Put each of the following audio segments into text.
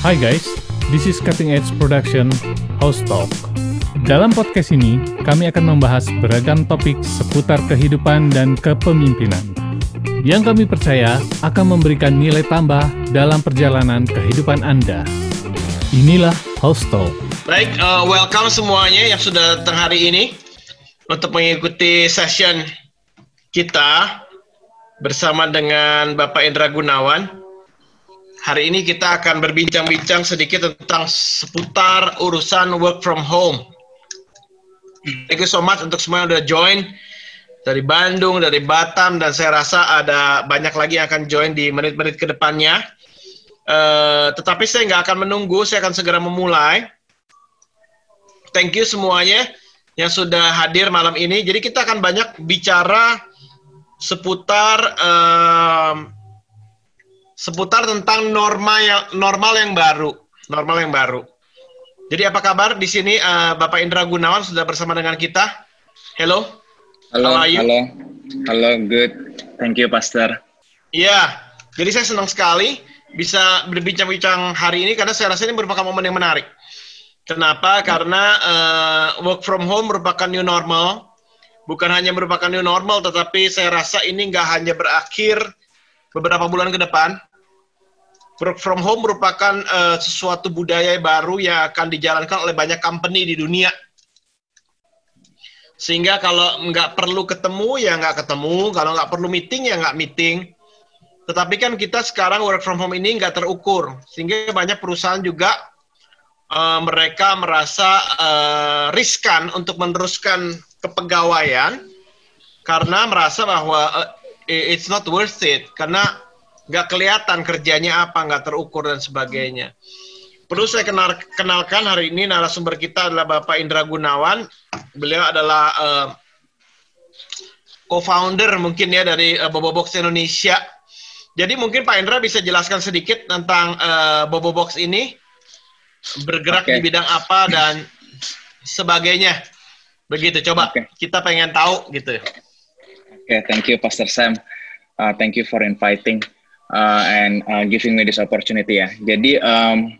Hi guys, this is Cutting Edge Production House Talk. Dalam podcast ini, kami akan membahas beragam topik seputar kehidupan dan kepemimpinan yang kami percaya akan memberikan nilai tambah dalam perjalanan kehidupan Anda. Inilah House Talk. Baik, uh, welcome semuanya yang sudah datang hari ini untuk mengikuti session kita bersama dengan Bapak Indra Gunawan. Hari ini kita akan berbincang-bincang sedikit tentang seputar urusan work from home. Thank you so much untuk semua yang udah join dari Bandung, dari Batam, dan saya rasa ada banyak lagi yang akan join di menit-menit ke depannya. Uh, tetapi saya nggak akan menunggu, saya akan segera memulai. Thank you semuanya yang sudah hadir malam ini. Jadi kita akan banyak bicara seputar uh, seputar tentang norma yang normal yang baru, normal yang baru. Jadi apa kabar di sini uh, Bapak Indra Gunawan sudah bersama dengan kita? Hello. Halo. Halo. Halo, good. Thank you, Pastor. Iya. Jadi saya senang sekali bisa berbincang-bincang hari ini karena saya rasa ini merupakan momen yang menarik. Kenapa? Karena uh, work from home merupakan new normal. Bukan hanya merupakan new normal, tetapi saya rasa ini nggak hanya berakhir beberapa bulan ke depan, Work from home merupakan uh, sesuatu budaya baru yang akan dijalankan oleh banyak company di dunia. Sehingga kalau nggak perlu ketemu ya nggak ketemu, kalau nggak perlu meeting ya nggak meeting. Tetapi kan kita sekarang work from home ini nggak terukur, sehingga banyak perusahaan juga uh, mereka merasa uh, riskan untuk meneruskan kepegawaian karena merasa bahwa uh, it's not worth it karena nggak kelihatan kerjanya apa, nggak terukur dan sebagainya. Perlu saya kenal, kenalkan hari ini narasumber kita adalah Bapak Indra Gunawan. Beliau adalah uh, co-founder mungkin ya dari uh, Bobo Box Indonesia. Jadi mungkin Pak Indra bisa jelaskan sedikit tentang uh, Bobo Box ini bergerak okay. di bidang apa dan sebagainya. Begitu, coba okay. kita pengen tahu gitu. Oke, okay, thank you Pastor Sam. Uh, thank you for inviting uh, and uh, giving me this opportunity ya. Jadi um,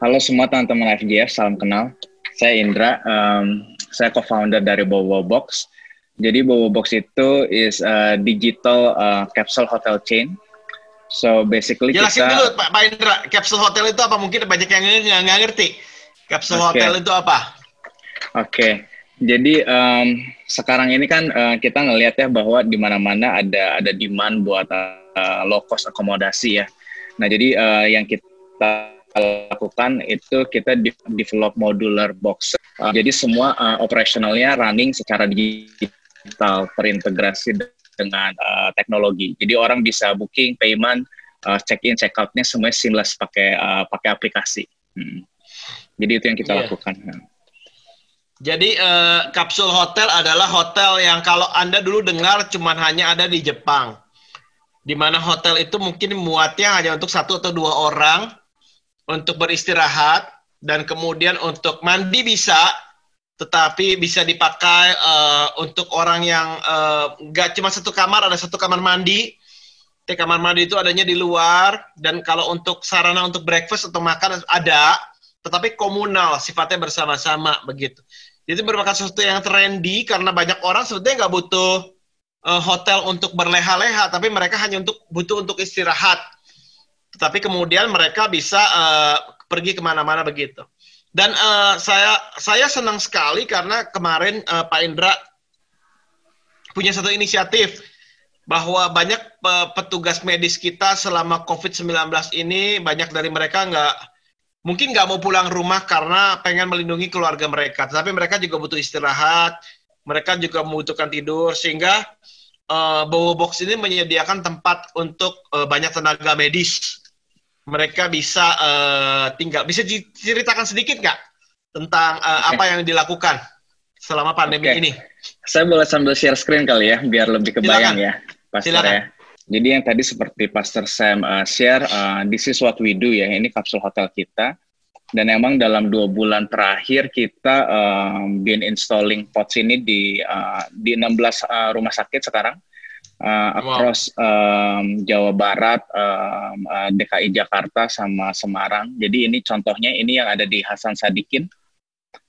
halo semua teman-teman FGF, salam kenal. Saya Indra, um, saya co-founder dari Bobo Box. Jadi Bobo Box itu is a digital uh, capsule hotel chain. So basically Jelasin kita... dulu Pak, Pak Indra, capsule hotel itu apa? Mungkin banyak yang nggak ngerti. Capsule okay. hotel itu apa? Oke, okay. jadi um, sekarang ini kan uh, kita ngelihat ya bahwa di mana-mana ada ada demand buat uh, uh, low cost akomodasi ya. Nah, jadi uh, yang kita lakukan itu kita develop modular box. Uh, jadi semua uh, operasionalnya running secara digital, terintegrasi dengan uh, teknologi. Jadi orang bisa booking, payment, uh, check in, check outnya semuanya seamless pakai uh, pakai aplikasi. Hmm. Jadi itu yang kita yeah. lakukan. Jadi uh, kapsul hotel adalah hotel yang kalau anda dulu dengar cuma hanya ada di Jepang di mana hotel itu mungkin muatnya hanya untuk satu atau dua orang untuk beristirahat dan kemudian untuk mandi bisa tetapi bisa dipakai uh, untuk orang yang nggak uh, cuma satu kamar ada satu kamar mandi. Di kamar mandi itu adanya di luar dan kalau untuk sarana untuk breakfast atau makan ada tetapi komunal sifatnya bersama-sama begitu. Jadi merupakan sesuatu yang trendy karena banyak orang sebetulnya nggak butuh uh, hotel untuk berleha-leha, tapi mereka hanya untuk butuh untuk istirahat. Tetapi kemudian mereka bisa uh, pergi ke mana-mana begitu. Dan uh, saya saya senang sekali karena kemarin uh, Pak Indra punya satu inisiatif bahwa banyak petugas medis kita selama COVID-19 ini banyak dari mereka nggak mungkin nggak mau pulang rumah karena pengen melindungi keluarga mereka, tetapi mereka juga butuh istirahat, mereka juga membutuhkan tidur sehingga uh, Bowo Box ini menyediakan tempat untuk uh, banyak tenaga medis. Mereka bisa uh, tinggal. Bisa diceritakan sedikit nggak tentang uh, okay. apa yang dilakukan selama pandemi okay. ini? Saya boleh sambil share screen kali ya, biar lebih kebayang Silakan. ya, Pastor Silakan. ya. Jadi yang tadi seperti Pastor Sam uh, share, uh, this is what we do ya, ini kapsul hotel kita dan emang dalam dua bulan terakhir kita um, been installing pots ini di uh, di 16 uh, rumah sakit sekarang uh, across wow. um, Jawa Barat, um, uh, DKI Jakarta sama Semarang. Jadi ini contohnya ini yang ada di Hasan Sadikin,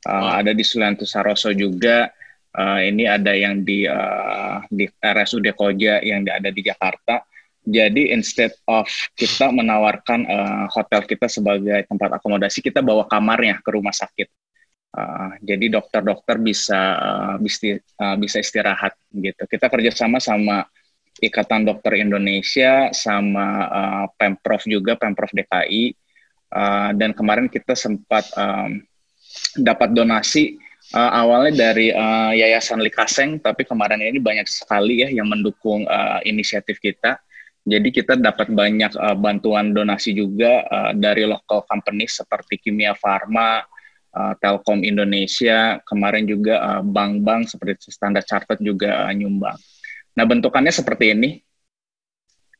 uh, wow. ada di Sulianto Saroso juga. Uh, ini ada yang di uh, di RSUD Koja yang ada di Jakarta. Jadi instead of kita menawarkan uh, hotel kita sebagai tempat akomodasi, kita bawa kamarnya ke rumah sakit. Uh, jadi dokter-dokter bisa uh, bisa istirahat gitu. Kita kerjasama sama Ikatan Dokter Indonesia sama uh, pemprov juga pemprov DKI uh, dan kemarin kita sempat um, dapat donasi uh, awalnya dari uh, Yayasan Likaseng, tapi kemarin ini banyak sekali ya yang mendukung uh, inisiatif kita. Jadi kita dapat banyak uh, bantuan donasi juga uh, dari local company seperti Kimia Farma, uh, Telkom Indonesia, kemarin juga bank-bank uh, seperti Standard Chartered juga uh, nyumbang. Nah bentukannya seperti ini.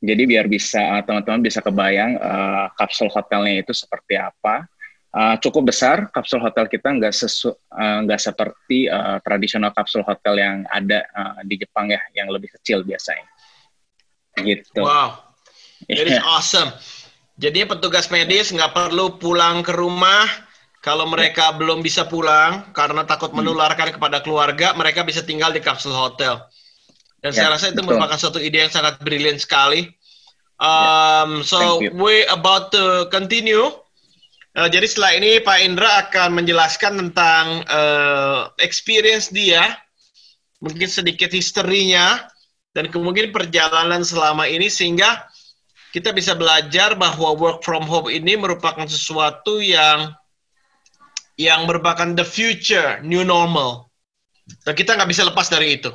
Jadi biar bisa teman-teman bisa kebayang uh, kapsul hotelnya itu seperti apa uh, cukup besar kapsul hotel kita nggak sesu uh, nggak seperti uh, tradisional kapsul hotel yang ada uh, di Jepang ya yang lebih kecil biasanya gitu. Wow. It is awesome. Jadi petugas medis nggak perlu pulang ke rumah. Kalau mereka belum bisa pulang karena takut hmm. menularkan kepada keluarga mereka bisa tinggal di kapsul hotel. Dan yeah, saya rasa itu betul. merupakan suatu ide yang sangat brilian sekali. Um, yeah, so we about to continue. Uh, jadi setelah ini Pak Indra akan menjelaskan tentang uh, experience dia, mungkin sedikit historinya, dan kemudian perjalanan selama ini sehingga kita bisa belajar bahwa work from home ini merupakan sesuatu yang yang merupakan the future new normal. Dan kita nggak bisa lepas dari itu.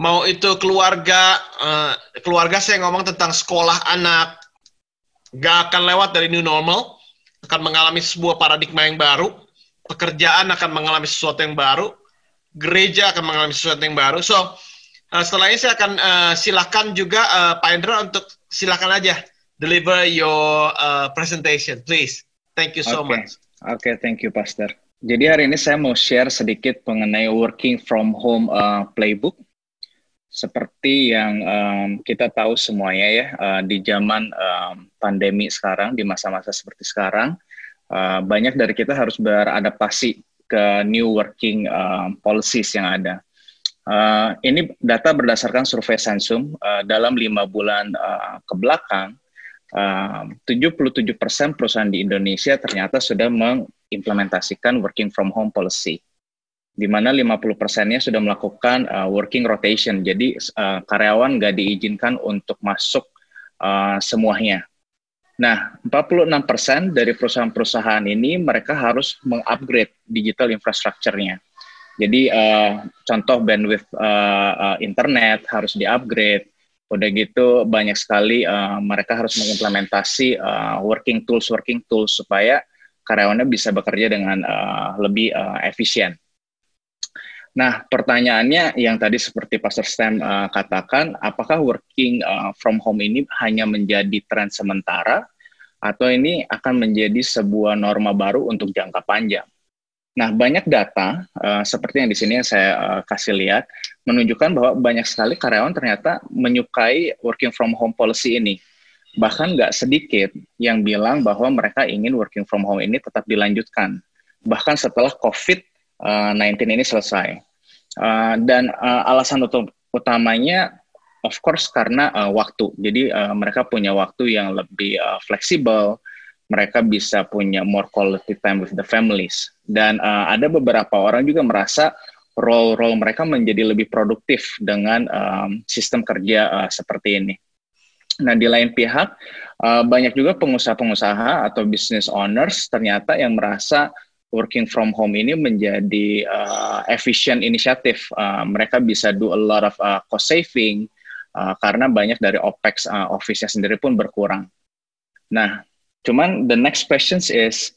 Mau itu keluarga, uh, keluarga saya ngomong tentang sekolah anak, nggak akan lewat dari new normal akan mengalami sebuah paradigma yang baru, pekerjaan akan mengalami sesuatu yang baru, gereja akan mengalami sesuatu yang baru. So, uh, setelah ini saya akan uh, silakan juga uh, Pak Endra untuk silakan aja deliver your uh, presentation, please. Thank you so okay. much. Oke, okay, thank you, Pastor. Jadi hari ini saya mau share sedikit mengenai working from home uh, playbook seperti yang um, kita tahu semuanya ya uh, di zaman um, pandemi sekarang di masa-masa seperti sekarang uh, banyak dari kita harus beradaptasi ke new working um, policies yang ada. Uh, ini data berdasarkan survei Sensum uh, dalam lima bulan uh, ke belakang. Uh, 77% perusahaan di Indonesia ternyata sudah mengimplementasikan working from home policy di mana 50 persennya sudah melakukan uh, working rotation. Jadi uh, karyawan nggak diizinkan untuk masuk uh, semuanya. Nah, 46 persen dari perusahaan-perusahaan ini mereka harus mengupgrade digital infrastructure-nya. Jadi uh, contoh bandwidth uh, uh, internet harus diupgrade. Udah gitu banyak sekali uh, mereka harus mengimplementasi uh, working tools working tools supaya karyawannya bisa bekerja dengan uh, lebih uh, efisien. Nah, pertanyaannya yang tadi seperti Pastor Stem uh, katakan, apakah working uh, from home ini hanya menjadi tren sementara atau ini akan menjadi sebuah norma baru untuk jangka panjang? Nah, banyak data uh, seperti yang di sini yang saya uh, kasih lihat menunjukkan bahwa banyak sekali karyawan ternyata menyukai working from home policy ini. Bahkan nggak sedikit yang bilang bahwa mereka ingin working from home ini tetap dilanjutkan. Bahkan setelah COVID 19 eh, ini selesai. Dan alasan utamanya of course karena waktu. Jadi mereka punya waktu yang lebih fleksibel, mereka bisa punya more quality time with the families. Dan uh, ada beberapa orang juga merasa role-role mereka menjadi lebih produktif dengan um, sistem kerja uh, seperti ini. Nah, di lain pihak, uh, banyak juga pengusaha-pengusaha atau business owners ternyata yang merasa working from home ini menjadi uh, efficient inisiatif. Uh, mereka bisa do a lot of uh, cost saving uh, karena banyak dari opex uh, office-nya sendiri pun berkurang. Nah, cuman the next questions is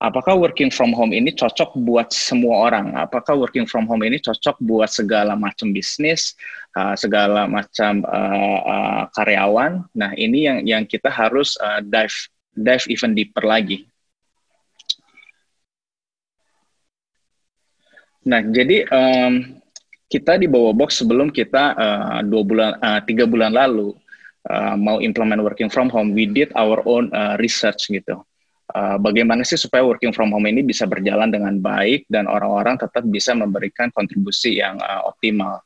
apakah working from home ini cocok buat semua orang? Apakah working from home ini cocok buat segala macam bisnis, uh, segala macam uh, uh, karyawan? Nah, ini yang yang kita harus uh, dive dive even deeper lagi. Nah, jadi um, kita di bawah box sebelum kita uh, dua bulan uh, tiga bulan lalu uh, mau implement working from home, we did our own uh, research gitu. Uh, bagaimana sih supaya working from home ini bisa berjalan dengan baik dan orang-orang tetap bisa memberikan kontribusi yang uh, optimal.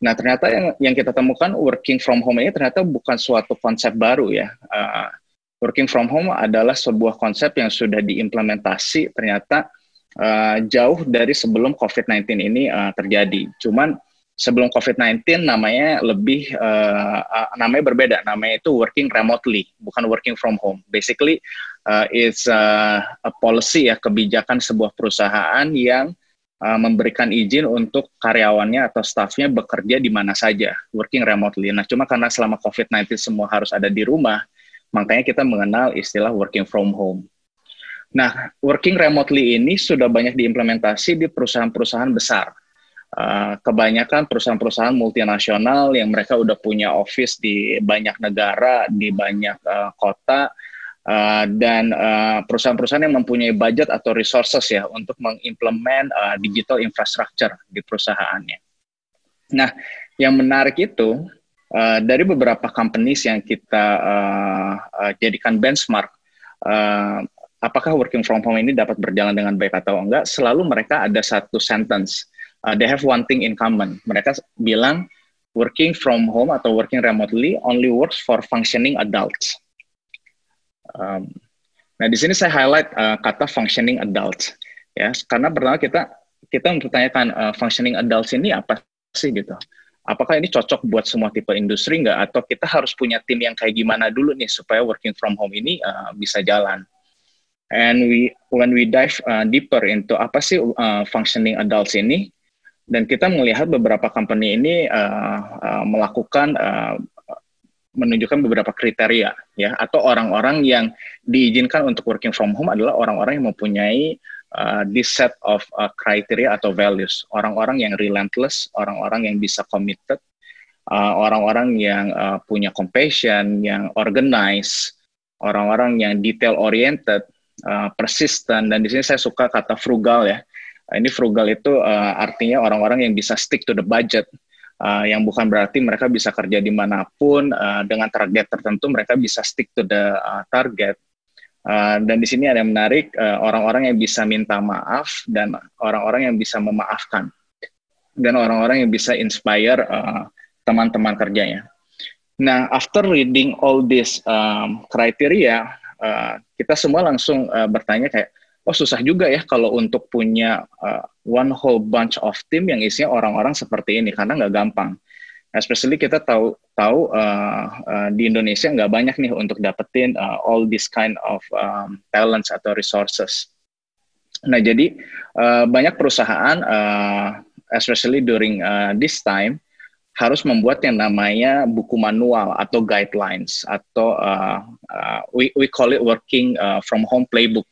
Nah ternyata yang yang kita temukan working from home ini ternyata bukan suatu konsep baru ya. Uh, working from home adalah sebuah konsep yang sudah diimplementasi ternyata uh, jauh dari sebelum COVID-19 ini uh, terjadi. Cuman sebelum COVID-19 namanya lebih uh, namanya berbeda, namanya itu working remotely, bukan working from home. Basically uh, it's uh, a policy ya kebijakan sebuah perusahaan yang uh, memberikan izin untuk karyawannya atau staffnya bekerja di mana saja, working remotely. Nah, cuma karena selama COVID-19 semua harus ada di rumah, makanya kita mengenal istilah working from home. Nah, working remotely ini sudah banyak diimplementasi di perusahaan-perusahaan besar Uh, kebanyakan perusahaan-perusahaan multinasional yang mereka udah punya office di banyak negara, di banyak uh, kota, uh, dan perusahaan-perusahaan yang mempunyai budget atau resources ya untuk mengimplement uh, digital infrastructure di perusahaannya. Nah, yang menarik itu uh, dari beberapa companies yang kita uh, uh, jadikan benchmark, uh, apakah working from home ini dapat berjalan dengan baik atau enggak, selalu mereka ada satu sentence uh, they have one thing in common. Mereka bilang working from home atau working remotely only works for functioning adults. Um, nah di sini saya highlight uh, kata functioning adults ya karena pertama kita kita mempertanyakan uh, functioning adults ini apa sih gitu. Apakah ini cocok buat semua tipe industri nggak atau kita harus punya tim yang kayak gimana dulu nih supaya working from home ini uh, bisa jalan. And we when we dive uh, deeper into apa sih uh, functioning adults ini, dan kita melihat beberapa company ini uh, uh, melakukan uh, menunjukkan beberapa kriteria ya. Atau orang-orang yang diizinkan untuk working from home adalah orang-orang yang mempunyai uh, this set of uh, criteria atau values. Orang-orang yang relentless orang-orang yang bisa committed orang-orang uh, yang uh, punya compassion yang organized orang-orang yang detail oriented uh, persistent. Dan di sini saya suka kata frugal ya ini frugal itu uh, artinya orang-orang yang bisa stick to the budget, uh, yang bukan berarti mereka bisa kerja di mana pun uh, dengan target tertentu, mereka bisa stick to the uh, target. Uh, dan di sini ada yang menarik, orang-orang uh, yang bisa minta maaf dan orang-orang yang bisa memaafkan, dan orang-orang yang bisa inspire teman-teman uh, kerjanya. Nah, after reading all this um, criteria, uh, kita semua langsung uh, bertanya kayak, oh susah juga ya kalau untuk punya uh, one whole bunch of team yang isinya orang-orang seperti ini karena nggak gampang. Especially kita tahu tahu uh, uh, di Indonesia nggak banyak nih untuk dapetin uh, all this kind of um, talents atau resources. Nah jadi uh, banyak perusahaan, uh, especially during uh, this time, harus membuat yang namanya buku manual atau guidelines atau uh, uh, we we call it working uh, from home playbook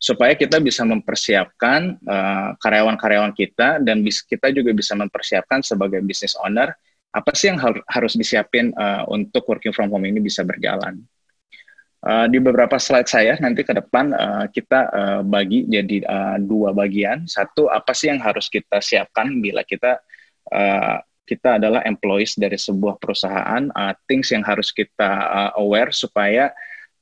supaya kita bisa mempersiapkan uh, karyawan-karyawan kita dan bis, kita juga bisa mempersiapkan sebagai business owner apa sih yang har harus disiapin uh, untuk working from home ini bisa berjalan. Uh, di beberapa slide saya nanti ke depan uh, kita uh, bagi jadi uh, dua bagian. Satu apa sih yang harus kita siapkan bila kita uh, kita adalah employees dari sebuah perusahaan, uh, things yang harus kita uh, aware supaya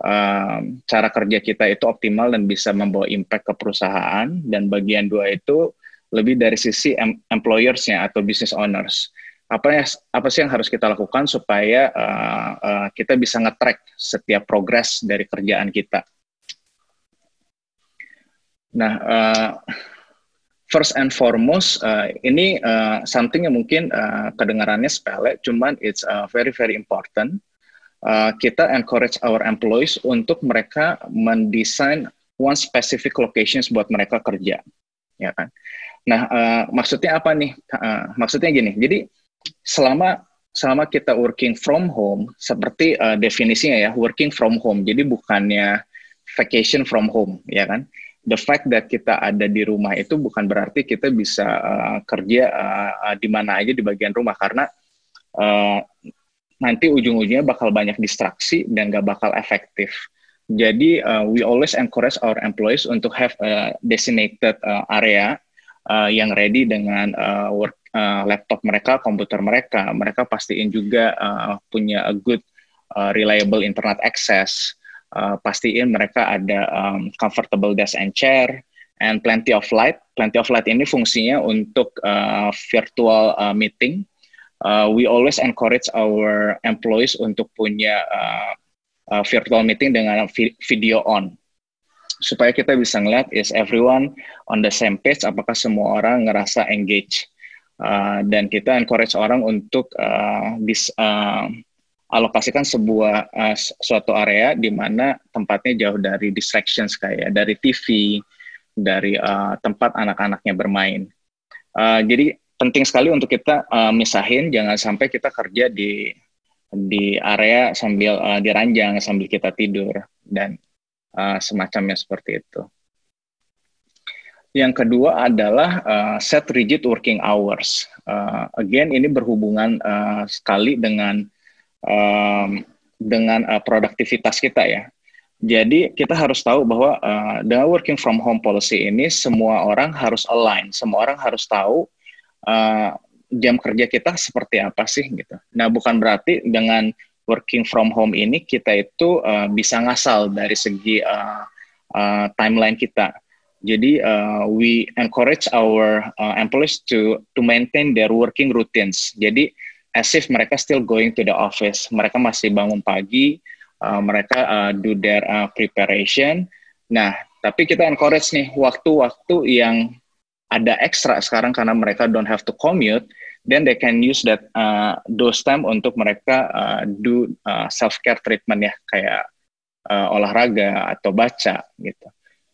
um, cara kerja kita itu optimal dan bisa membawa impact ke perusahaan. Dan bagian dua itu lebih dari sisi em employersnya atau business owners. Apa ya apa sih yang harus kita lakukan supaya uh, uh, kita bisa nge-track setiap progres dari kerjaan kita? Nah uh, first and foremost uh, ini uh, something yang mungkin uh, kedengarannya sepele cuman it's uh, very very important uh, kita encourage our employees untuk mereka mendesain one specific locations buat mereka kerja, ya kan? Nah, uh, maksudnya apa nih? Uh, maksudnya gini, jadi selama selama kita working from home, seperti uh, definisinya ya, working from home, jadi bukannya vacation from home, ya kan? The fact that kita ada di rumah itu bukan berarti kita bisa uh, kerja uh, di mana aja di bagian rumah karena uh, nanti ujung-ujungnya bakal banyak distraksi dan gak bakal efektif. Jadi uh, we always encourage our employees untuk have a designated uh, area uh, yang ready dengan uh, work uh, laptop mereka, komputer mereka. Mereka pastiin juga uh, punya a good uh, reliable internet access. Uh, pastiin mereka ada um, comfortable desk and chair and plenty of light. Plenty of light ini fungsinya untuk uh, virtual uh, meeting. Uh, we always encourage our employees untuk punya uh, uh, virtual meeting dengan vi video on. Supaya kita bisa ngeliat is everyone on the same page? Apakah semua orang ngerasa engage? Uh, dan kita encourage orang untuk uh, dis, uh, alokasikan sebuah uh, suatu area di mana tempatnya jauh dari distractions kayak dari TV dari uh, tempat anak-anaknya bermain. Uh, jadi penting sekali untuk kita uh, misahin jangan sampai kita kerja di di area sambil uh, diranjang sambil kita tidur dan uh, semacamnya seperti itu. Yang kedua adalah uh, set rigid working hours. Uh, again, ini berhubungan uh, sekali dengan um, dengan uh, produktivitas kita ya. Jadi kita harus tahu bahwa uh, dengan working from home policy ini semua orang harus align, semua orang harus tahu uh, jam kerja kita seperti apa sih gitu. Nah bukan berarti dengan working from home ini kita itu uh, bisa ngasal dari segi uh, uh, timeline kita. Jadi uh, we encourage our uh, employees to to maintain their working routines. Jadi as if mereka still going to the office, mereka masih bangun pagi, uh, mereka uh, do their uh, preparation. Nah, tapi kita encourage nih waktu-waktu yang ada ekstra sekarang karena mereka don't have to commute, then they can use that uh, those time untuk mereka uh, do uh, self care treatment ya kayak uh, olahraga atau baca gitu.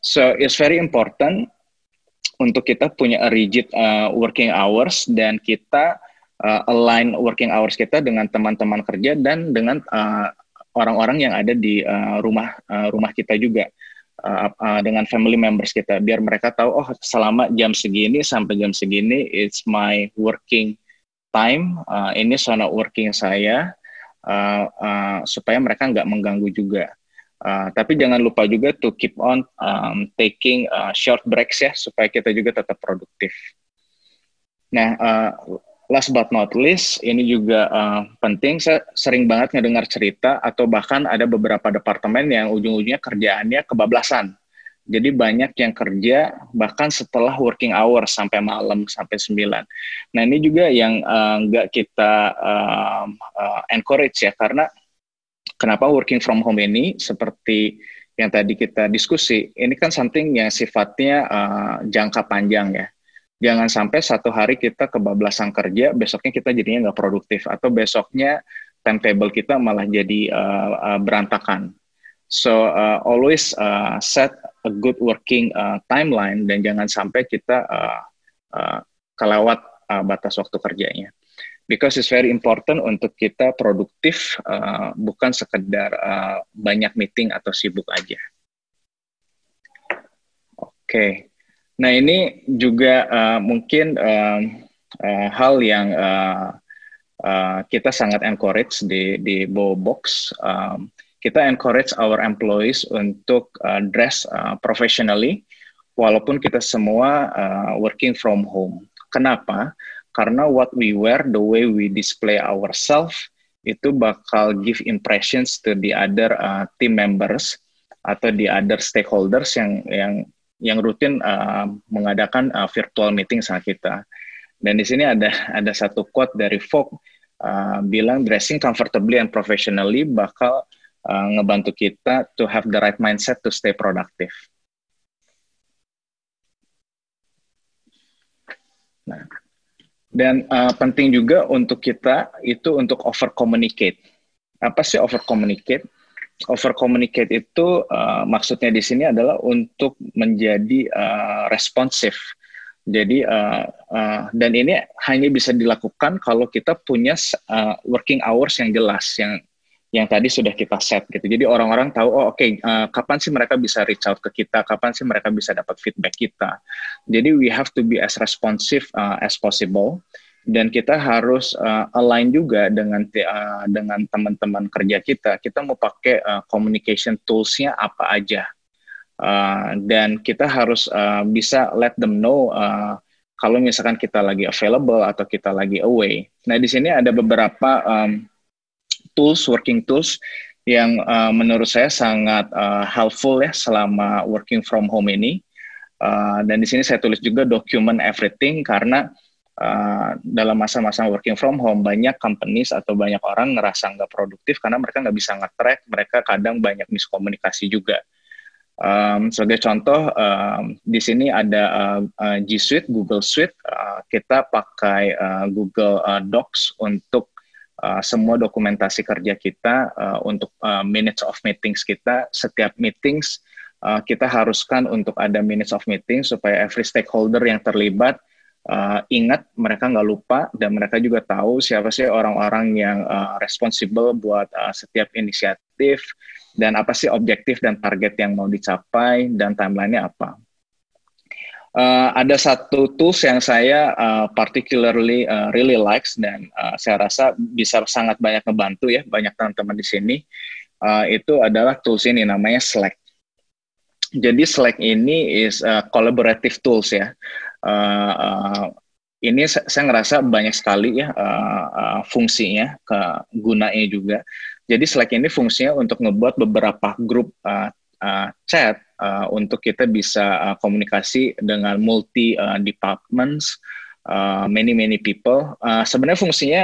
So it's very important untuk kita punya a rigid uh, working hours dan kita uh, align working hours kita dengan teman-teman kerja dan dengan uh, orang-orang yang ada di uh, rumah uh, rumah kita juga uh, uh, dengan family members kita biar mereka tahu oh selama jam segini sampai jam segini it's my working time uh, ini zona working saya uh, uh, supaya mereka nggak mengganggu juga. Uh, tapi jangan lupa juga to keep on um, taking uh, short breaks ya supaya kita juga tetap produktif. Nah, uh, last but not least ini juga uh, penting. Saya sering banget ngedengar cerita atau bahkan ada beberapa departemen yang ujung-ujungnya kerjaannya kebablasan jadi banyak yang kerja bahkan setelah working hour sampai malam sampai 9. Nah ini juga yang uh, nggak kita uh, uh, encourage ya karena kenapa working from home ini seperti yang tadi kita diskusi ini kan something yang sifatnya uh, jangka panjang ya. Jangan sampai satu hari kita kebablasan kerja, besoknya kita jadinya nggak produktif atau besoknya timetable kita malah jadi uh, uh, berantakan. So uh, always uh, set a good working uh, timeline dan jangan sampai kita uh, uh, kelewat uh, batas waktu kerjanya. Because it's very important untuk kita produktif, uh, bukan sekedar uh, banyak meeting atau sibuk aja. Oke, okay. Nah ini juga uh, mungkin uh, uh, hal yang uh, uh, kita sangat encourage di di Box. Um, kita encourage our employees untuk uh, dress uh, professionally walaupun kita semua uh, working from home. Kenapa? Karena what we wear, the way we display ourselves itu bakal give impressions to the other uh, team members atau the other stakeholders yang yang yang rutin uh, mengadakan uh, virtual meeting sama kita. Dan di sini ada ada satu quote dari Vogue uh, bilang dressing comfortably and professionally bakal uh, ngebantu kita to have the right mindset to stay productive. Nah, dan uh, penting juga untuk kita itu untuk over communicate. Apa sih over communicate? Over communicate itu uh, maksudnya di sini adalah untuk menjadi uh, responsif. Jadi uh, uh, dan ini hanya bisa dilakukan kalau kita punya uh, working hours yang jelas, yang yang tadi sudah kita set gitu. Jadi orang-orang tahu oh oke okay, uh, eh, kapan sih mereka bisa reach out ke kita, kapan sih mereka bisa dapat feedback kita. Jadi we have to be as responsive uh, as possible dan kita harus uh, align juga dengan uh, dengan teman-teman kerja kita. Kita mau pakai uh, communication tools-nya apa aja. Uh, dan kita harus uh, bisa let them know uh, kalau misalkan kita lagi available atau kita lagi away. Nah di sini ada beberapa um, tools, working tools yang uh, menurut saya sangat uh, helpful ya selama working from home ini. Uh, dan di sini saya tulis juga document everything karena uh, dalam masa-masa working from home banyak companies atau banyak orang ngerasa nggak produktif karena mereka nggak bisa nge-track, mereka kadang banyak miskomunikasi juga. Um, sebagai contoh, um, di sini ada uh, G Suite, Google Suite. Uh, kita pakai uh, Google uh, Docs untuk uh, semua dokumentasi kerja kita, uh, untuk uh, minutes of meetings kita. Setiap meetings uh, kita haruskan untuk ada minutes of meeting supaya every stakeholder yang terlibat uh, ingat mereka nggak lupa dan mereka juga tahu siapa sih orang-orang yang uh, responsible buat uh, setiap inisiatif dan apa sih objektif dan target yang mau dicapai dan timelinenya apa. Uh, ada satu tools yang saya uh, particularly uh, really likes dan uh, saya rasa bisa sangat banyak membantu ya banyak teman-teman di sini uh, itu adalah tools ini namanya Slack. Jadi Slack ini is uh, collaborative tools ya. Uh, ini saya ngerasa banyak sekali ya uh, uh, fungsinya, ke gunanya juga. Jadi Slack ini fungsinya untuk ngebuat beberapa grup uh, uh, chat uh, untuk kita bisa uh, komunikasi dengan multi uh, departments, uh, many many people. Uh, sebenarnya fungsinya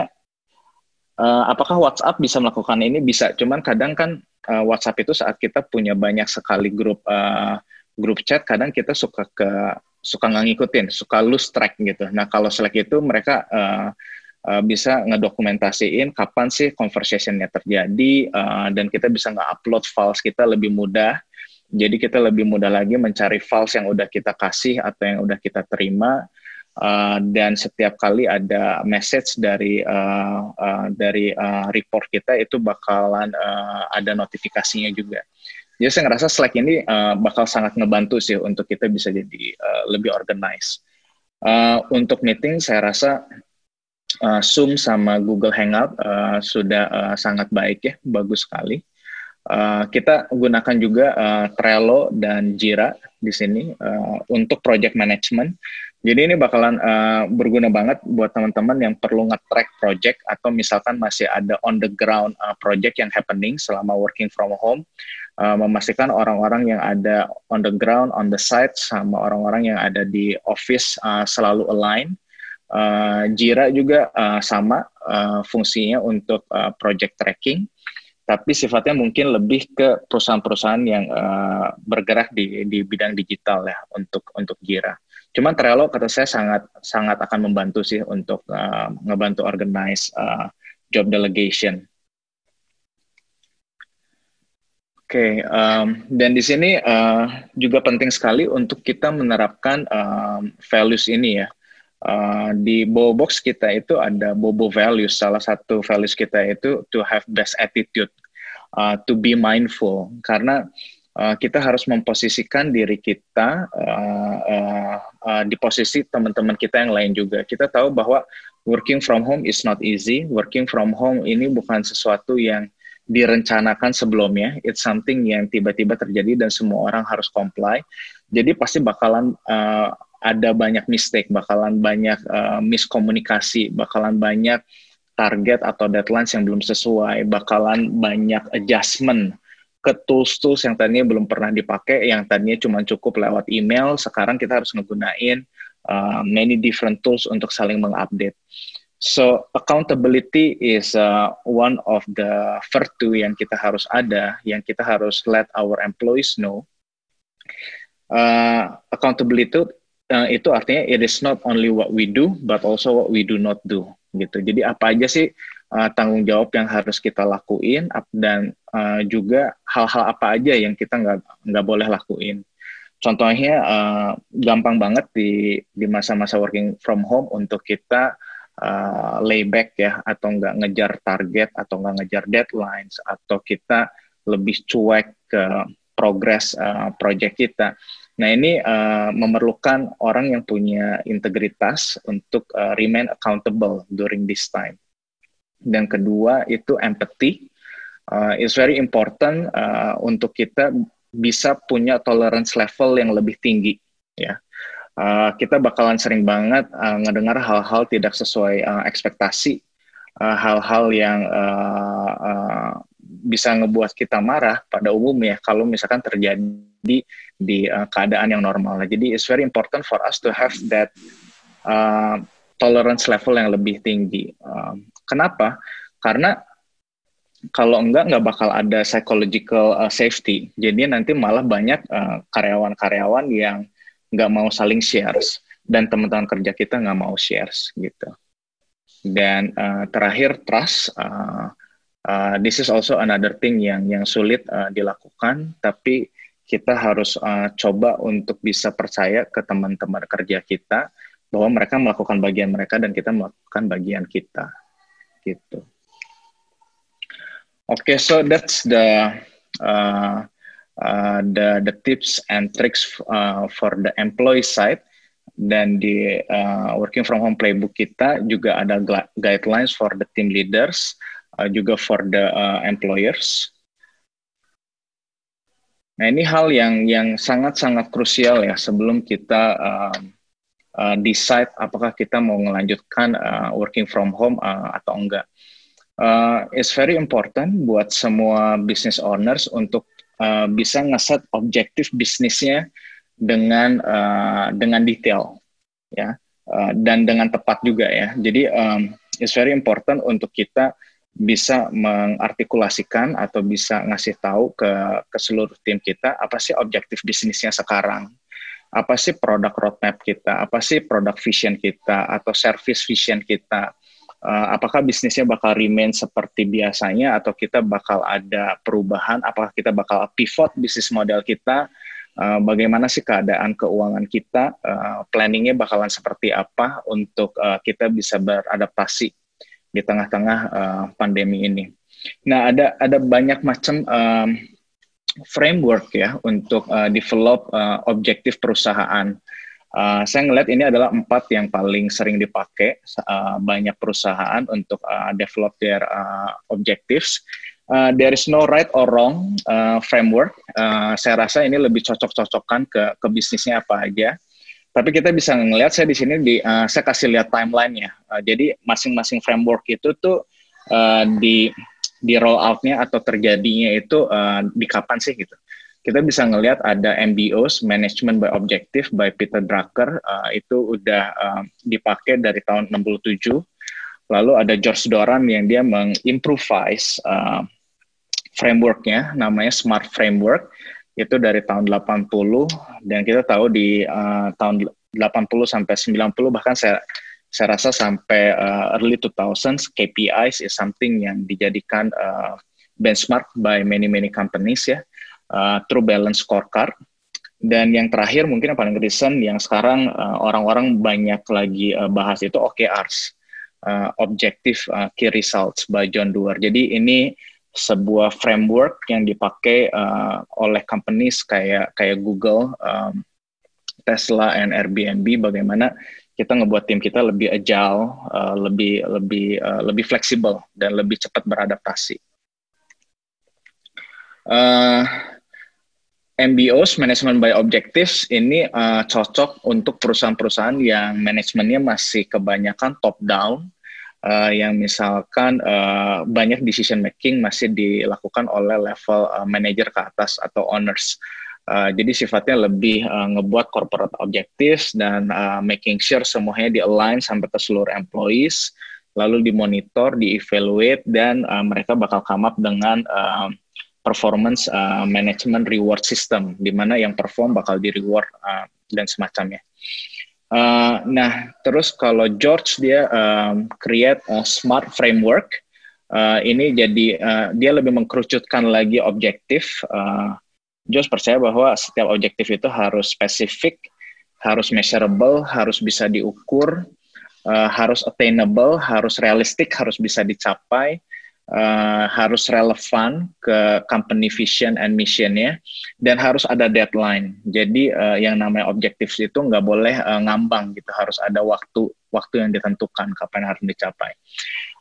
uh, apakah WhatsApp bisa melakukan ini? Bisa, cuman kadang kan uh, WhatsApp itu saat kita punya banyak sekali grup uh, grup chat, kadang kita suka ke suka nggak ngikutin, suka lose track gitu. Nah kalau Slack itu mereka uh, uh, bisa ngedokumentasiin kapan sih conversationnya terjadi uh, dan kita bisa nge-upload files kita lebih mudah. Jadi kita lebih mudah lagi mencari files yang udah kita kasih atau yang udah kita terima uh, dan setiap kali ada message dari uh, uh, dari uh, report kita itu bakalan uh, ada notifikasinya juga. Jadi saya ngerasa Slack ini uh, bakal sangat ngebantu sih untuk kita bisa jadi uh, lebih organized. Uh, untuk meeting saya rasa uh, Zoom sama Google Hangout uh, sudah uh, sangat baik ya, bagus sekali. Uh, kita gunakan juga uh, Trello dan Jira di sini uh, untuk project management. Jadi ini bakalan uh, berguna banget buat teman-teman yang perlu nge-track project atau misalkan masih ada on the ground uh, project yang happening selama working from home, uh, memastikan orang-orang yang ada on the ground, on the site, sama orang-orang yang ada di office uh, selalu align Uh, Jira juga uh, sama uh, fungsinya untuk uh, project tracking, tapi sifatnya mungkin lebih ke perusahaan-perusahaan yang uh, bergerak di di bidang digital ya untuk untuk Jira. Cuman Trello kata saya sangat sangat akan membantu sih untuk uh, ngebantu organize uh, job delegation. Oke, okay, um, dan di sini uh, juga penting sekali untuk kita menerapkan um, values ini ya Uh, di Bobo Box kita itu ada Bobo values. Salah satu values kita itu to have best attitude, uh, to be mindful. Karena uh, kita harus memposisikan diri kita uh, uh, uh, di posisi teman-teman kita yang lain juga. Kita tahu bahwa working from home is not easy. Working from home ini bukan sesuatu yang direncanakan sebelumnya. It's something yang tiba-tiba terjadi dan semua orang harus comply. Jadi pasti bakalan uh, ada banyak mistake, bakalan banyak uh, miskomunikasi, bakalan banyak target atau deadlines yang belum sesuai, bakalan banyak adjustment ke tools-tools yang tadinya belum pernah dipakai, yang tadinya cuma cukup lewat email, sekarang kita harus ngegunain uh, many different tools untuk saling mengupdate. So accountability is uh, one of the virtue yang kita harus ada, yang kita harus let our employees know. Uh, accountability uh, itu artinya it is not only what we do but also what we do not do gitu. Jadi apa aja sih uh, tanggung jawab yang harus kita lakuin dan uh, juga hal-hal apa aja yang kita nggak nggak boleh lakuin. Contohnya uh, gampang banget di di masa-masa working from home untuk kita uh, layback ya atau nggak ngejar target atau nggak ngejar deadlines atau kita lebih cuek ke progress uh, project kita Nah ini uh, memerlukan orang yang punya integritas untuk uh, remain accountable during this time. Dan kedua itu empathy. Uh, it's very important uh, untuk kita bisa punya tolerance level yang lebih tinggi, ya. Uh, kita bakalan sering banget uh, ngedengar hal-hal tidak sesuai uh, ekspektasi, hal-hal uh, yang uh, uh, bisa ngebuat kita marah pada umumnya kalau misalkan terjadi di uh, keadaan yang normal. Jadi it's very important for us to have that uh, tolerance level yang lebih tinggi. Uh, kenapa? Karena kalau enggak nggak bakal ada psychological uh, safety. Jadi nanti malah banyak karyawan-karyawan uh, yang nggak mau saling shares dan teman-teman kerja kita nggak mau shares gitu. Dan uh, terakhir trust. Uh, uh, this is also another thing yang yang sulit uh, dilakukan, tapi kita harus uh, coba untuk bisa percaya ke teman-teman kerja kita bahwa mereka melakukan bagian mereka dan kita melakukan bagian kita gitu. Oke, okay, so that's the uh, the the tips and tricks uh, for the employee side. Dan di uh, working from home playbook kita juga ada guidelines for the team leaders, uh, juga for the uh, employers. Nah ini hal yang yang sangat sangat krusial ya sebelum kita uh, uh, decide apakah kita mau melanjutkan uh, working from home uh, atau enggak uh, it's very important buat semua business owners untuk uh, bisa ngeset objektif bisnisnya dengan uh, dengan detail ya. Uh, dan dengan tepat juga ya. Jadi um, it's very important untuk kita bisa mengartikulasikan atau bisa ngasih tahu ke ke seluruh tim kita apa sih objektif bisnisnya sekarang. Apa sih produk roadmap kita? Apa sih produk vision kita atau service vision kita uh, apakah bisnisnya bakal remain seperti biasanya atau kita bakal ada perubahan, apakah kita bakal pivot bisnis model kita, uh, bagaimana sih keadaan keuangan kita, uh, planningnya bakalan seperti apa untuk uh, kita bisa beradaptasi di tengah-tengah uh, pandemi ini. Nah, ada ada banyak macam um, framework ya untuk uh, develop uh, objektif perusahaan. Uh, saya ngelihat ini adalah empat yang paling sering dipakai uh, banyak perusahaan untuk uh, develop their uh, objectives. Uh, there is no right or wrong uh, framework. Uh, saya rasa ini lebih cocok-cocokkan ke ke bisnisnya apa aja. Tapi kita bisa ngelihat saya di sini di uh, saya kasih lihat timelinenya. Uh, jadi masing-masing framework itu tuh uh, di di roll outnya atau terjadinya itu uh, di kapan sih gitu kita bisa ngelihat ada MBOs Management by Objective by Peter Drucker. Uh, itu udah uh, dipakai dari tahun 67 lalu ada George Doran yang dia mengimprovise uh, frameworknya namanya Smart Framework. Itu dari tahun 80 dan kita tahu di uh, tahun 80 sampai 90 bahkan saya saya rasa sampai uh, early 2000s KPIs is something yang dijadikan uh, benchmark by many many companies ya uh, True Balance Scorecard. Dan yang terakhir mungkin yang paling recent yang sekarang uh, orang-orang banyak lagi uh, bahas itu OKRs, uh, Objective uh, Key Results by John Doerr. Jadi ini sebuah framework yang dipakai uh, oleh companies kayak kayak Google, um, Tesla, and Airbnb. Bagaimana kita ngebuat tim kita lebih agile, uh, lebih lebih uh, lebih fleksibel dan lebih cepat beradaptasi. Uh, MBOs, Management by Objectives, ini uh, cocok untuk perusahaan-perusahaan yang manajemennya masih kebanyakan top down, uh, yang misalkan uh, banyak decision making masih dilakukan oleh level uh, manager ke atas atau owners. Uh, jadi sifatnya lebih uh, ngebuat corporate objectives dan uh, making sure semuanya di align sampai ke seluruh employees, lalu dimonitor, dievaluate, dan uh, mereka bakal come up dengan uh, performance uh, management reward system di mana yang perform bakal di reward uh, dan semacamnya. Uh, nah, terus kalau George dia um, create a smart framework, uh, ini jadi uh, dia lebih mengkerucutkan lagi objektif. Uh, George percaya bahwa setiap objektif itu harus spesifik, harus measurable, harus bisa diukur, uh, harus attainable, harus realistik, harus bisa dicapai, uh, harus relevan ke company vision and missionnya dan harus ada deadline. Jadi uh, yang namanya objektif itu nggak boleh uh, ngambang gitu, harus ada waktu waktu yang ditentukan kapan harus dicapai.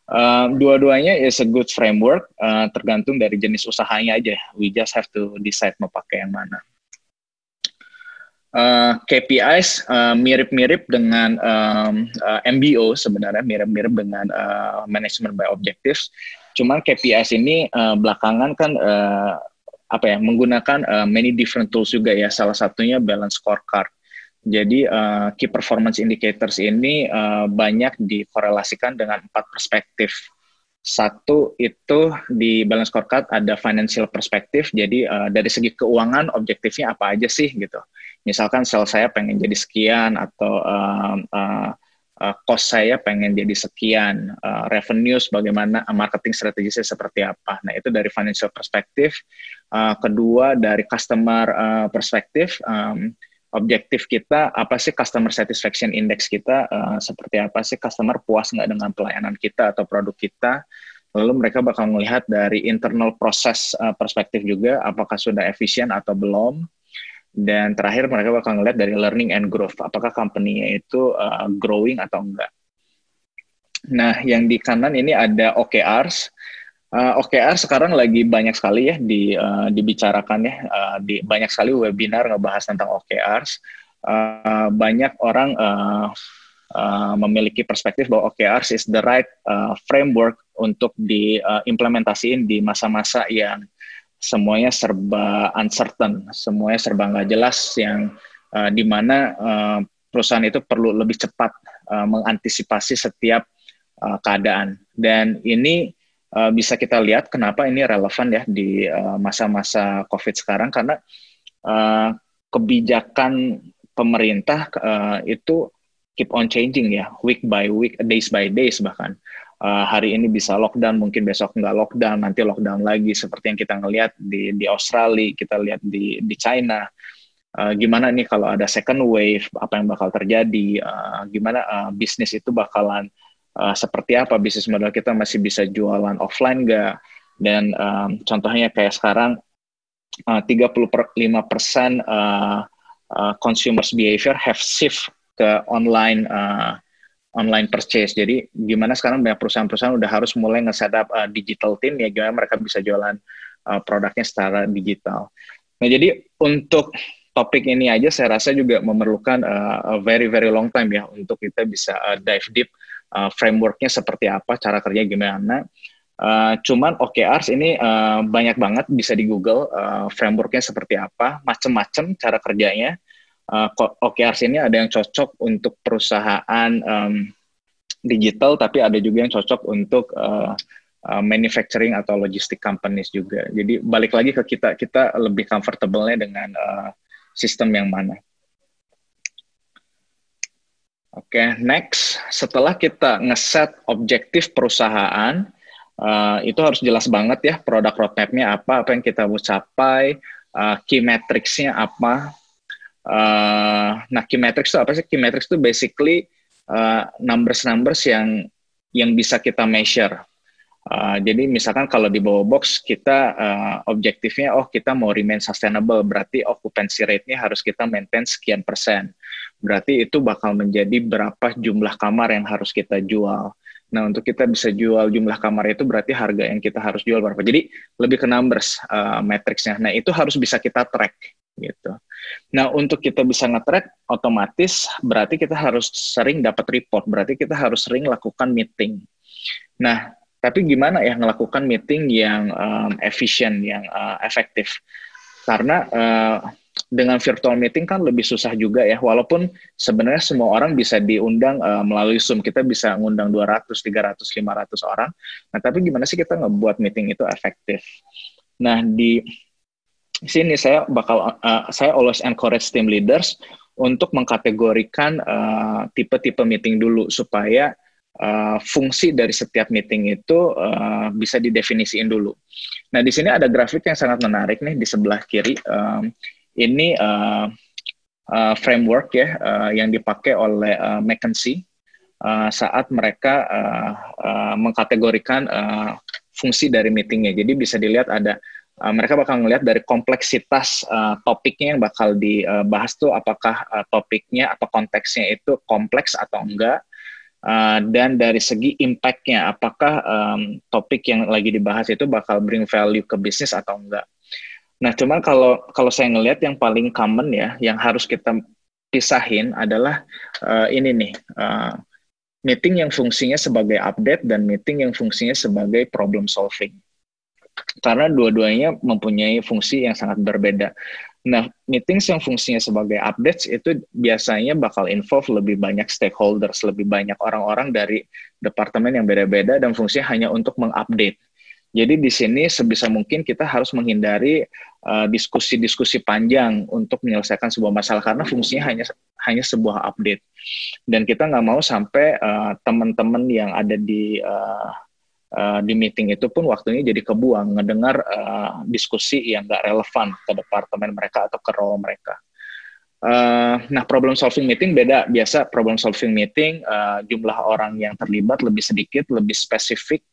Uh, dua-duanya is a good framework, uh, tergantung dari jenis usahanya aja. We just have to decide mau pakai yang mana. uh, KPIs mirip-mirip dengan um, uh, MBO sebenarnya mirip-mirip dengan uh, management by objectives. Cuman KPIs ini uh, belakangan kan uh, apa ya menggunakan uh, many different tools juga ya. Salah satunya balance scorecard. Jadi uh, key performance indicators ini uh, banyak dikorelasikan dengan empat perspektif. Satu itu di balance scorecard ada financial perspektif. Jadi uh, dari segi keuangan objektifnya apa aja sih gitu. Misalkan sel saya pengen jadi sekian atau uh, uh, uh, cost saya pengen jadi sekian, uh, revenues bagaimana, marketing strategisnya seperti apa. Nah itu dari financial perspektif. Uh, kedua dari customer uh, perspektif. Um, objektif kita apa sih customer satisfaction index kita uh, seperti apa sih customer puas nggak dengan pelayanan kita atau produk kita lalu mereka bakal melihat dari internal proses uh, perspektif juga apakah sudah efisien atau belum dan terakhir mereka bakal melihat dari learning and growth. Apakah company-nya itu uh, growing atau enggak? Nah yang di kanan ini ada OKRs Uh, OKR sekarang lagi banyak sekali ya di uh, dibicarakan ya. Uh, di banyak sekali webinar ngebahas tentang OKRs. Uh, banyak orang uh, uh, memiliki perspektif bahwa OKRs is the right uh, framework untuk diimplementasiin uh, di masa-masa yang semuanya serba uncertain, semuanya serba nggak jelas yang uh, di mana uh, perusahaan itu perlu lebih cepat uh, mengantisipasi setiap uh, keadaan dan ini uh, bisa kita lihat kenapa ini relevan ya di masa-masa uh, COVID sekarang karena uh, kebijakan pemerintah uh, itu keep on changing ya week by week, days by days bahkan. Uh, hari ini bisa lockdown, mungkin besok nggak lockdown, nanti lockdown lagi seperti yang kita ngelihat di di Australia, kita lihat di di China. Uh, gimana nih kalau ada second wave, apa yang bakal terjadi? Uh, gimana uh, bisnis itu bakalan uh, seperti apa bisnis model kita masih bisa jualan offline nggak dan um, contohnya kayak sekarang uh, 35 persen uh, uh, consumers behavior have shift ke online uh, online purchase. Jadi gimana sekarang banyak perusahaan-perusahaan udah harus mulai nge-setup uh, digital team ya gimana mereka bisa jualan uh, produknya secara digital. Nah jadi untuk topik ini aja saya rasa juga memerlukan uh, very very long time ya untuk kita bisa uh, dive deep uh, frameworknya seperti apa, cara kerja gimana. Uh, cuman OKRs ini uh, banyak banget bisa di Google uh, frameworknya seperti apa, macam-macam cara kerjanya. Uh, OKRs ini ada yang cocok untuk perusahaan um, digital, tapi ada juga yang cocok untuk uh, uh, manufacturing atau logistic companies juga. Jadi balik lagi ke kita, kita lebih comfortable-nya dengan uh, sistem yang mana. Oke, okay, next. Setelah kita ngeset objektif perusahaan, uh, itu harus jelas banget ya produk roadmap-nya apa, apa yang kita mau capai, uh, key metrics-nya apa. Uh, nah, key metrics itu apa sih? Key metrics itu basically numbers-numbers uh, yang yang bisa kita measure. Uh, jadi misalkan kalau di bawah box kita uh, objektifnya oh kita mau remain sustainable berarti occupancy rate-nya harus kita maintain sekian persen berarti itu bakal menjadi berapa jumlah kamar yang harus kita jual. Nah, untuk kita bisa jual jumlah kamar itu berarti harga yang kita harus jual berapa. Jadi lebih ke numbers uh, matriksnya. Nah, itu harus bisa kita track gitu. Nah, untuk kita bisa nge-track otomatis berarti kita harus sering dapat report, berarti kita harus sering lakukan meeting. Nah, tapi gimana ya melakukan meeting yang um, efisien, yang uh, efektif? Karena uh, dengan virtual meeting kan lebih susah juga ya. Walaupun sebenarnya semua orang bisa diundang uh, melalui Zoom. Kita bisa ngundang 200, 300, 500 orang. Nah, tapi gimana sih kita ngebuat meeting itu efektif? Nah, di sini saya bakal uh, saya always encourage team leaders untuk mengkategorikan tipe-tipe uh, meeting dulu supaya uh, fungsi dari setiap meeting itu uh, bisa didefinisikan dulu. Nah, di sini ada grafik yang sangat menarik nih di sebelah kiri. Um, ini uh, uh, framework ya uh, yang dipakai oleh uh, McKinsey uh, saat mereka uh, uh, mengkategorikan uh, fungsi dari meetingnya. Jadi bisa dilihat ada uh, mereka bakal melihat dari kompleksitas uh, topiknya yang bakal dibahas tuh apakah uh, topiknya atau konteksnya itu kompleks atau enggak. Uh, dan dari segi impact-nya, apakah um, topik yang lagi dibahas itu bakal bring value ke bisnis atau enggak. Nah, cuman kalau kalau saya ngelihat yang paling common ya, yang harus kita pisahin adalah uh, ini nih, uh, meeting yang fungsinya sebagai update dan meeting yang fungsinya sebagai problem solving. Karena dua-duanya mempunyai fungsi yang sangat berbeda. Nah, meetings yang fungsinya sebagai updates itu biasanya bakal involve lebih banyak stakeholders, lebih banyak orang-orang dari departemen yang beda-beda dan fungsinya hanya untuk mengupdate. Jadi di sini sebisa mungkin kita harus menghindari uh, diskusi-diskusi uh, panjang untuk menyelesaikan sebuah masalah karena fungsinya hanya hanya sebuah update. Dan kita nggak mau sampai uh, teman-teman yang ada di uh, uh, di meeting itu pun waktunya jadi kebuang ngedengar uh, diskusi yang nggak relevan ke departemen mereka atau ke role mereka. Uh, nah, problem solving meeting beda. Biasa problem solving meeting uh, jumlah orang yang terlibat lebih sedikit, lebih spesifik,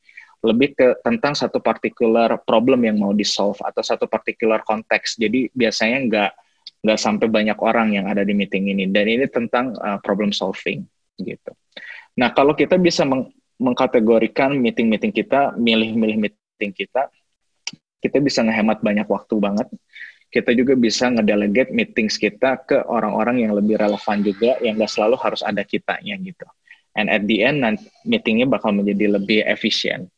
lebih ke tentang satu particular problem yang mau di solve atau satu particular konteks. Jadi biasanya nggak nggak sampai banyak orang yang ada di meeting ini. Dan ini tentang uh, problem solving gitu. Nah kalau kita bisa meng mengkategorikan meeting-meeting kita, milih-milih meeting kita, kita bisa ngehemat banyak waktu banget. Kita juga bisa ngedelegate meetings kita ke orang-orang yang lebih relevan juga, yang nggak selalu harus ada kitanya gitu. And at the end, meetingnya bakal menjadi lebih efisien.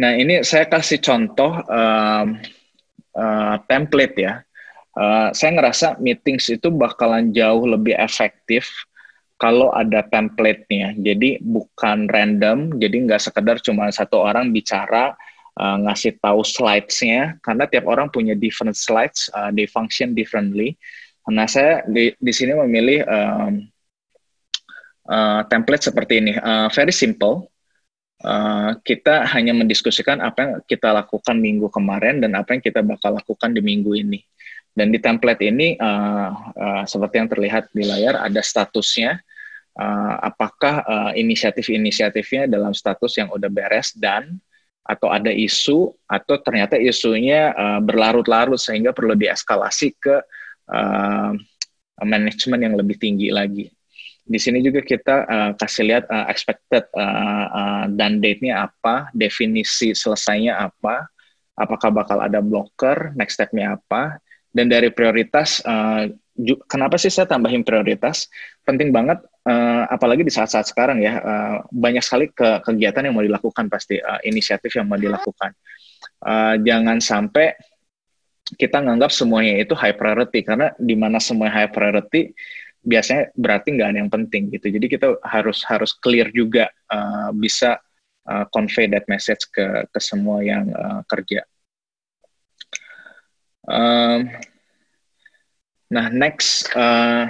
Nah, ini saya kasih contoh um, uh, template ya. Uh, saya ngerasa meetings itu bakalan jauh lebih efektif kalau ada template-nya. Jadi bukan random, jadi nggak sekedar cuma satu orang bicara uh, ngasih tahu slides-nya, karena tiap orang punya different slides, uh, they function differently. Nah, saya di, di sini memilih um, uh, template seperti ini, uh, very simple Eh, kita hanya mendiskusikan apa yang kita lakukan minggu kemarin dan apa yang kita bakal lakukan di minggu ini. Dan di template ini, uh, uh, seperti yang terlihat di layar, ada statusnya, uh, apakah uh, inisiatif-inisiatifnya dalam status yang udah beres dan atau ada isu atau ternyata isunya uh, berlarut-larut sehingga perlu dieskalasi ke uh, manajemen yang lebih tinggi lagi? Di sini juga kita uh, kasih lihat uh, expected uh, uh, dan date-nya apa, definisi selesainya apa, apakah bakal ada blocker, next step-nya apa, dan dari prioritas, uh, kenapa sih saya tambahin prioritas? Penting banget, uh, apalagi di saat-saat sekarang ya, uh, banyak sekali ke kegiatan yang mau dilakukan pasti, uh, inisiatif yang mau dilakukan. Uh, jangan sampai kita nganggap semuanya itu high priority, karena di mana semuanya high priority, biasanya berarti nggak ada yang penting gitu. Jadi kita harus harus clear juga uh, bisa uh, convey that message ke ke semua yang uh, kerja. Um, nah next uh,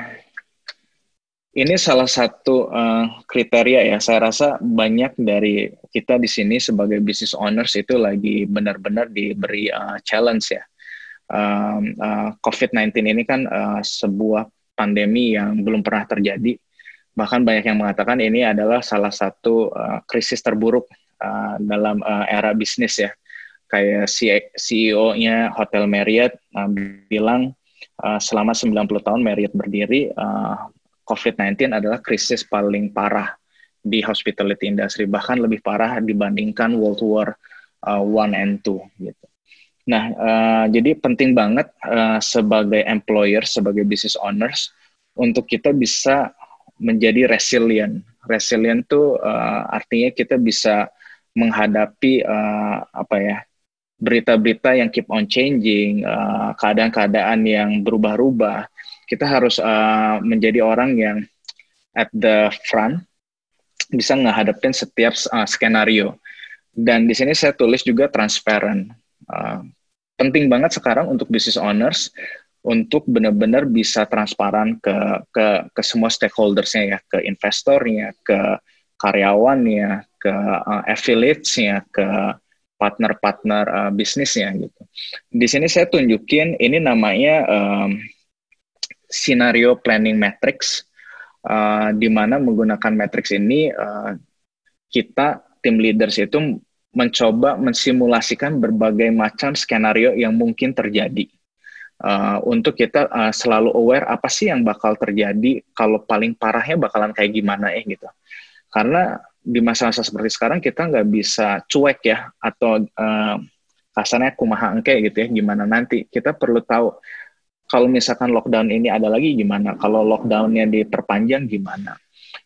ini salah satu uh, kriteria ya. Saya rasa banyak dari kita di sini sebagai business owners itu lagi benar-benar diberi uh, challenge ya. Um, uh, COVID-19 ini kan uh, sebuah pandemi yang belum pernah terjadi. Bahkan banyak yang mengatakan ini adalah salah satu uh, krisis terburuk uh, dalam uh, era bisnis ya. Kayak CEO-nya Hotel Marriott uh, bilang uh, selama 90 tahun Marriott berdiri, uh, COVID-19 adalah krisis paling parah di hospitality industry, bahkan lebih parah dibandingkan World War uh, One and Two gitu. Nah, uh, jadi penting banget uh, sebagai employer, sebagai business owners, untuk kita bisa menjadi resilient. Resilient itu uh, artinya kita bisa menghadapi uh, apa ya berita-berita yang keep on changing, keadaan-keadaan uh, yang berubah-ubah. Kita harus uh, menjadi orang yang at the front bisa menghadapi setiap uh, skenario. Dan di sini saya tulis juga transparent Uh, penting banget sekarang untuk business owners untuk benar-benar bisa transparan ke ke ke semua stakeholdersnya ya, ke investornya, ke karyawannya, ke uh, affiliatesnya, ke partner-partner uh, bisnisnya gitu. Di sini saya tunjukin ini namanya um, scenario planning matrix, uh, di mana menggunakan matrix ini uh, kita tim leaders itu mencoba mensimulasikan berbagai macam skenario yang mungkin terjadi. Uh, untuk kita uh, selalu aware apa sih yang bakal terjadi kalau paling parahnya bakalan kayak gimana ya gitu. Karena di masa-masa seperti sekarang kita nggak bisa cuek ya atau uh, kasarnya kumaha engke gitu ya gimana nanti. Kita perlu tahu kalau misalkan lockdown ini ada lagi gimana kalau lockdownnya diperpanjang gimana.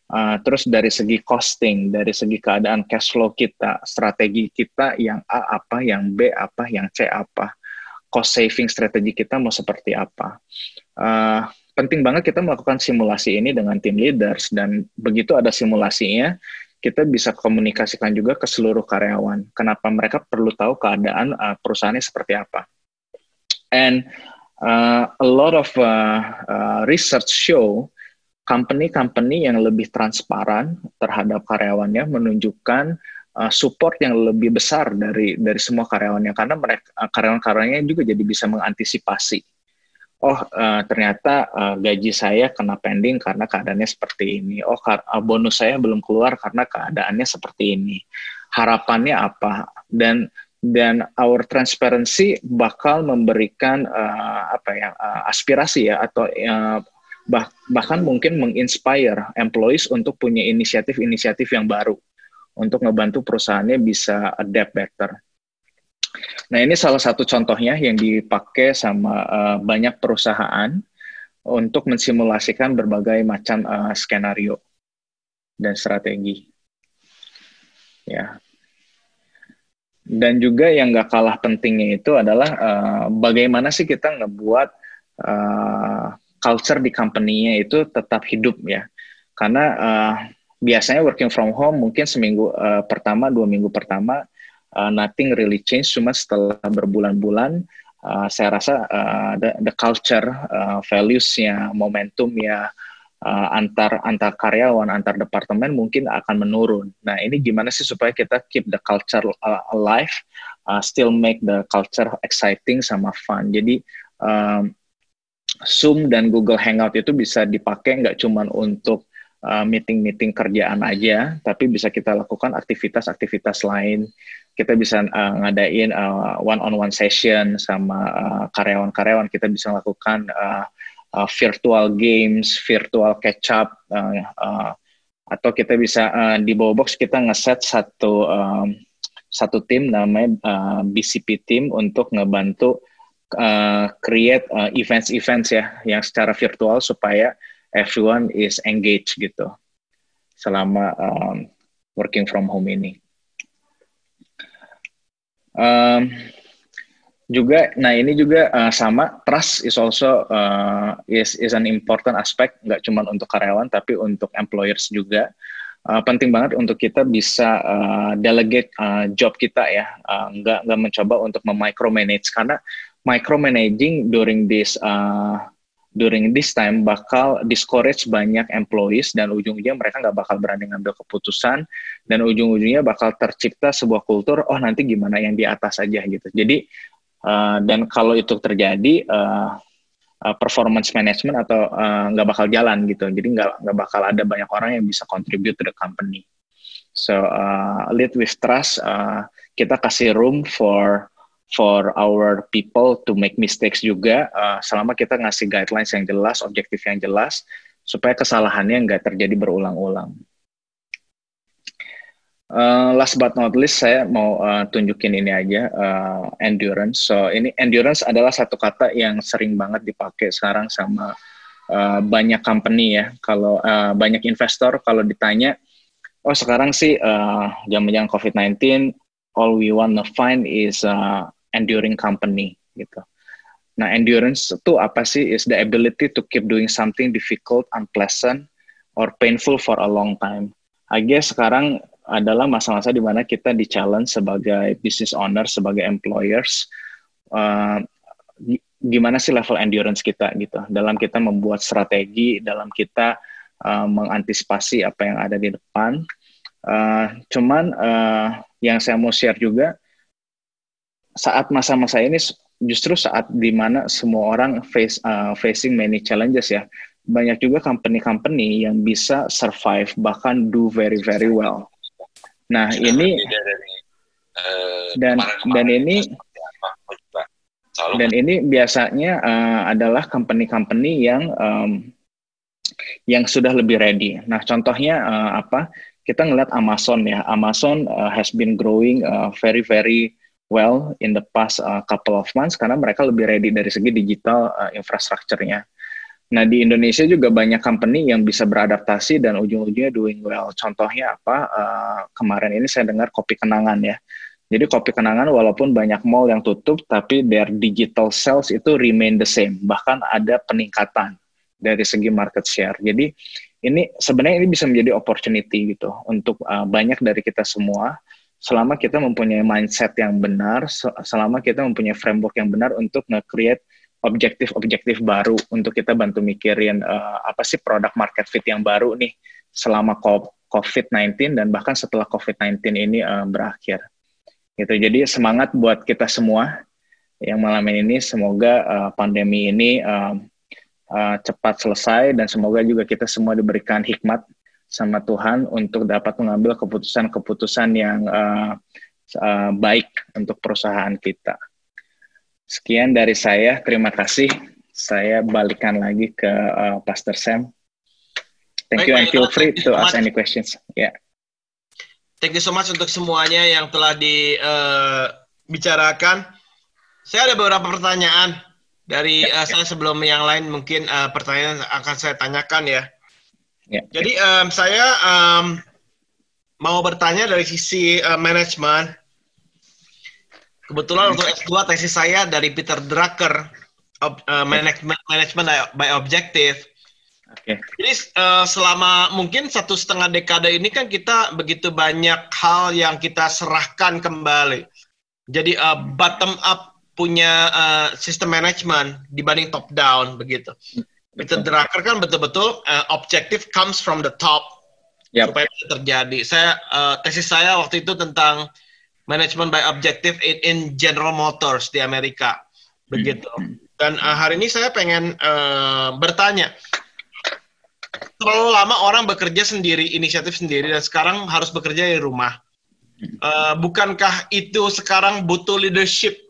Uh, terus dari segi costing dari segi keadaan cash flow kita strategi kita yang A apa yang B apa yang C apa cost saving strategi kita mau seperti apa. Uh, penting banget kita melakukan simulasi ini dengan tim leaders dan begitu ada simulasinya kita bisa komunikasikan juga ke seluruh karyawan. Kenapa mereka perlu tahu keadaan uh, perusahaannya seperti apa. And uh, a lot of uh, uh, research show company-company yang lebih transparan terhadap karyawannya menunjukkan uh, support yang lebih besar dari dari semua karyawannya karena mereka karyawan-karyawannya juga jadi bisa mengantisipasi oh uh, ternyata uh, gaji saya kena pending karena keadaannya seperti ini. Oh uh, bonus saya belum keluar karena keadaannya seperti ini. Harapannya apa? Dan dan our transparency bakal memberikan uh, apa ya uh, aspirasi ya atau uh, bah, bahkan mungkin menginspire employees untuk punya inisiatif-inisiatif yang baru untuk ngebantu perusahaannya bisa adapt better. Nah, ini salah satu contohnya yang dipakai sama uh, banyak perusahaan untuk mensimulasikan berbagai macam uh, skenario dan strategi. Ya. Dan juga yang nggak kalah pentingnya itu adalah uh, bagaimana sih kita ngebuat uh, culture di company-nya itu tetap hidup ya. Karena uh, biasanya working from home mungkin seminggu uh, pertama, dua minggu pertama uh, nothing really change cuma setelah berbulan-bulan uh, saya rasa uh, the, the culture uh, values-nya momentumnya uh, antar antar karyawan antar departemen mungkin akan menurun. Nah ini gimana sih supaya kita keep the culture alive uh, still make the culture exciting sama fun? Jadi um, Zoom dan Google Hangout itu bisa dipakai nggak cuma untuk meeting-meeting uh, kerjaan aja, tapi bisa kita lakukan aktivitas-aktivitas lain kita bisa uh, ngadain uh, one-on-one session sama uh, karyawan-karyawan. Kita bisa lakukan uh, uh, virtual games, virtual catch up, uh, uh, atau kita bisa uh, di bawah box kita ngeset satu um, satu tim namanya uh, BCP team untuk ngebantu uh, create uh, events-events ya yang secara virtual supaya everyone is engaged gitu selama um, working from home ini. Um, juga, nah ini juga uh, sama trust is also uh, is is an important aspect nggak cuma untuk karyawan tapi untuk employers juga. Uh, penting banget untuk kita bisa uh, delegate uh, job kita ya. Uh, nggak nggak mencoba untuk memicromanage karena micromanaging during this uh, during this time bakal discourage banyak employees dan ujung-ujungnya mereka nggak bakal berani ngambil keputusan dan ujung-ujungnya bakal tercipta sebuah kultur oh nanti gimana yang di atas aja gitu. Jadi uh, dan kalau itu terjadi uh, performance management atau nggak uh, bakal jalan gitu. Jadi nggak nggak bakal ada banyak orang yang bisa contribute to the company. So uh, lead with trust uh, kita kasih room for for our people to make mistakes juga uh, selama kita ngasih guidelines yang jelas, objektif yang jelas supaya kesalahannya nggak terjadi berulang-ulang. Uh, last but not least, saya mau uh, tunjukin ini aja uh, endurance. So ini endurance adalah satu kata yang sering banget dipakai sekarang sama uh, banyak company ya. Kalau uh, banyak investor kalau ditanya, oh sekarang sih zaman-zaman COVID-19, all we wanna find is uh, enduring company gitu. Nah, endurance itu apa sih? Is the ability to keep doing something difficult, unpleasant, or painful for a long time. I guess sekarang adalah masa-masa di mana kita di challenge sebagai business owner, sebagai employers, uh, gimana sih level endurance kita gitu dalam kita membuat strategi, dalam kita uh, mengantisipasi apa yang ada di depan. Uh, cuman uh, yang saya mau share juga saat masa-masa ini justru saat di mana semua orang face uh, facing many challenges ya banyak juga company-company yang bisa survive bahkan do very very well. Nah Sudah ini dari, uh, dan dan ini dan ini biasanya uh, adalah company-company yang um, yang sudah lebih ready. Nah contohnya uh, apa? Kita ngeliat Amazon ya. Amazon uh, has been growing uh, very very well in the past uh, couple of months karena mereka lebih ready dari segi digital uh, infrastrukturnya. Nah di Indonesia juga banyak company yang bisa beradaptasi dan ujung-ujungnya doing well. Contohnya apa? Uh, kemarin ini saya dengar kopi kenangan ya. Jadi kopi kenangan walaupun banyak mall yang tutup, tapi their digital sales itu remain the same. Bahkan ada peningkatan dari segi market share. Jadi ini sebenarnya ini bisa menjadi opportunity gitu untuk uh, banyak dari kita semua selama kita mempunyai mindset yang benar, selama kita mempunyai framework yang benar untuk nge-create objektif-objektif baru untuk kita bantu mikirin uh, apa sih produk market fit yang baru nih selama COVID-19 dan bahkan setelah COVID-19 ini uh, berakhir. Gitu. Jadi semangat buat kita semua yang malam ini semoga uh, pandemi ini uh, uh, cepat selesai dan semoga juga kita semua diberikan hikmat sama Tuhan untuk dapat mengambil keputusan-keputusan yang uh, uh, baik untuk perusahaan kita. Sekian dari saya. Terima kasih. Saya balikan lagi ke uh, Pastor Sam. Thank baik, you and feel free to ask any questions. Yeah. Thank you so much untuk semuanya yang telah dibicarakan. Uh, saya ada beberapa pertanyaan dari ya, uh, ya. saya sebelum yang lain mungkin uh, pertanyaan akan saya tanyakan ya. Ya. Jadi um, saya um, mau bertanya dari sisi uh, manajemen Kebetulan untuk S2 tesis saya dari Peter Drucker, ob, uh, management management by objective. Okay. Jadi uh, selama mungkin satu setengah dekade ini kan kita begitu banyak hal yang kita serahkan kembali. Jadi uh, bottom up punya uh, sistem manajemen dibanding top down begitu. Peter Drucker kan betul-betul uh, objective comes from the top. Yep. supaya itu terjadi. Saya uh, tesis saya waktu itu tentang management by objective in, in General Motors di Amerika. Begitu. Dan uh, hari ini saya pengen uh, bertanya. Terlalu lama orang bekerja sendiri inisiatif sendiri dan sekarang harus bekerja di rumah. Uh, bukankah itu sekarang butuh leadership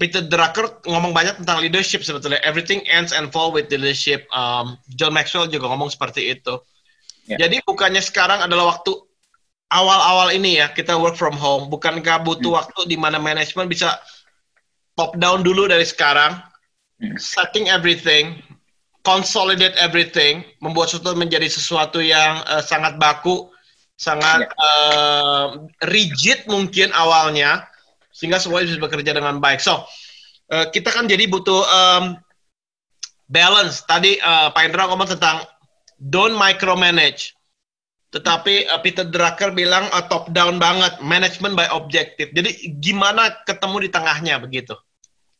Peter Drucker ngomong banyak tentang leadership sebetulnya everything ends and fall with leadership um, John Maxwell juga ngomong seperti itu yeah. jadi bukannya sekarang adalah waktu awal-awal ini ya kita work from home, bukankah butuh hmm. waktu di mana manajemen bisa top down dulu dari sekarang, hmm. setting everything, consolidate everything, membuat sesuatu menjadi sesuatu yang uh, sangat baku, sangat yeah. Ya. uh, rigid mungkin awalnya, sehingga semuanya bisa bekerja dengan baik. So uh, kita kan jadi butuh um, balance. Tadi uh, Pak Indra ngomong tentang don't micromanage tetapi uh, Peter Drucker bilang uh, top down banget, management by objective. Jadi gimana ketemu di tengahnya begitu?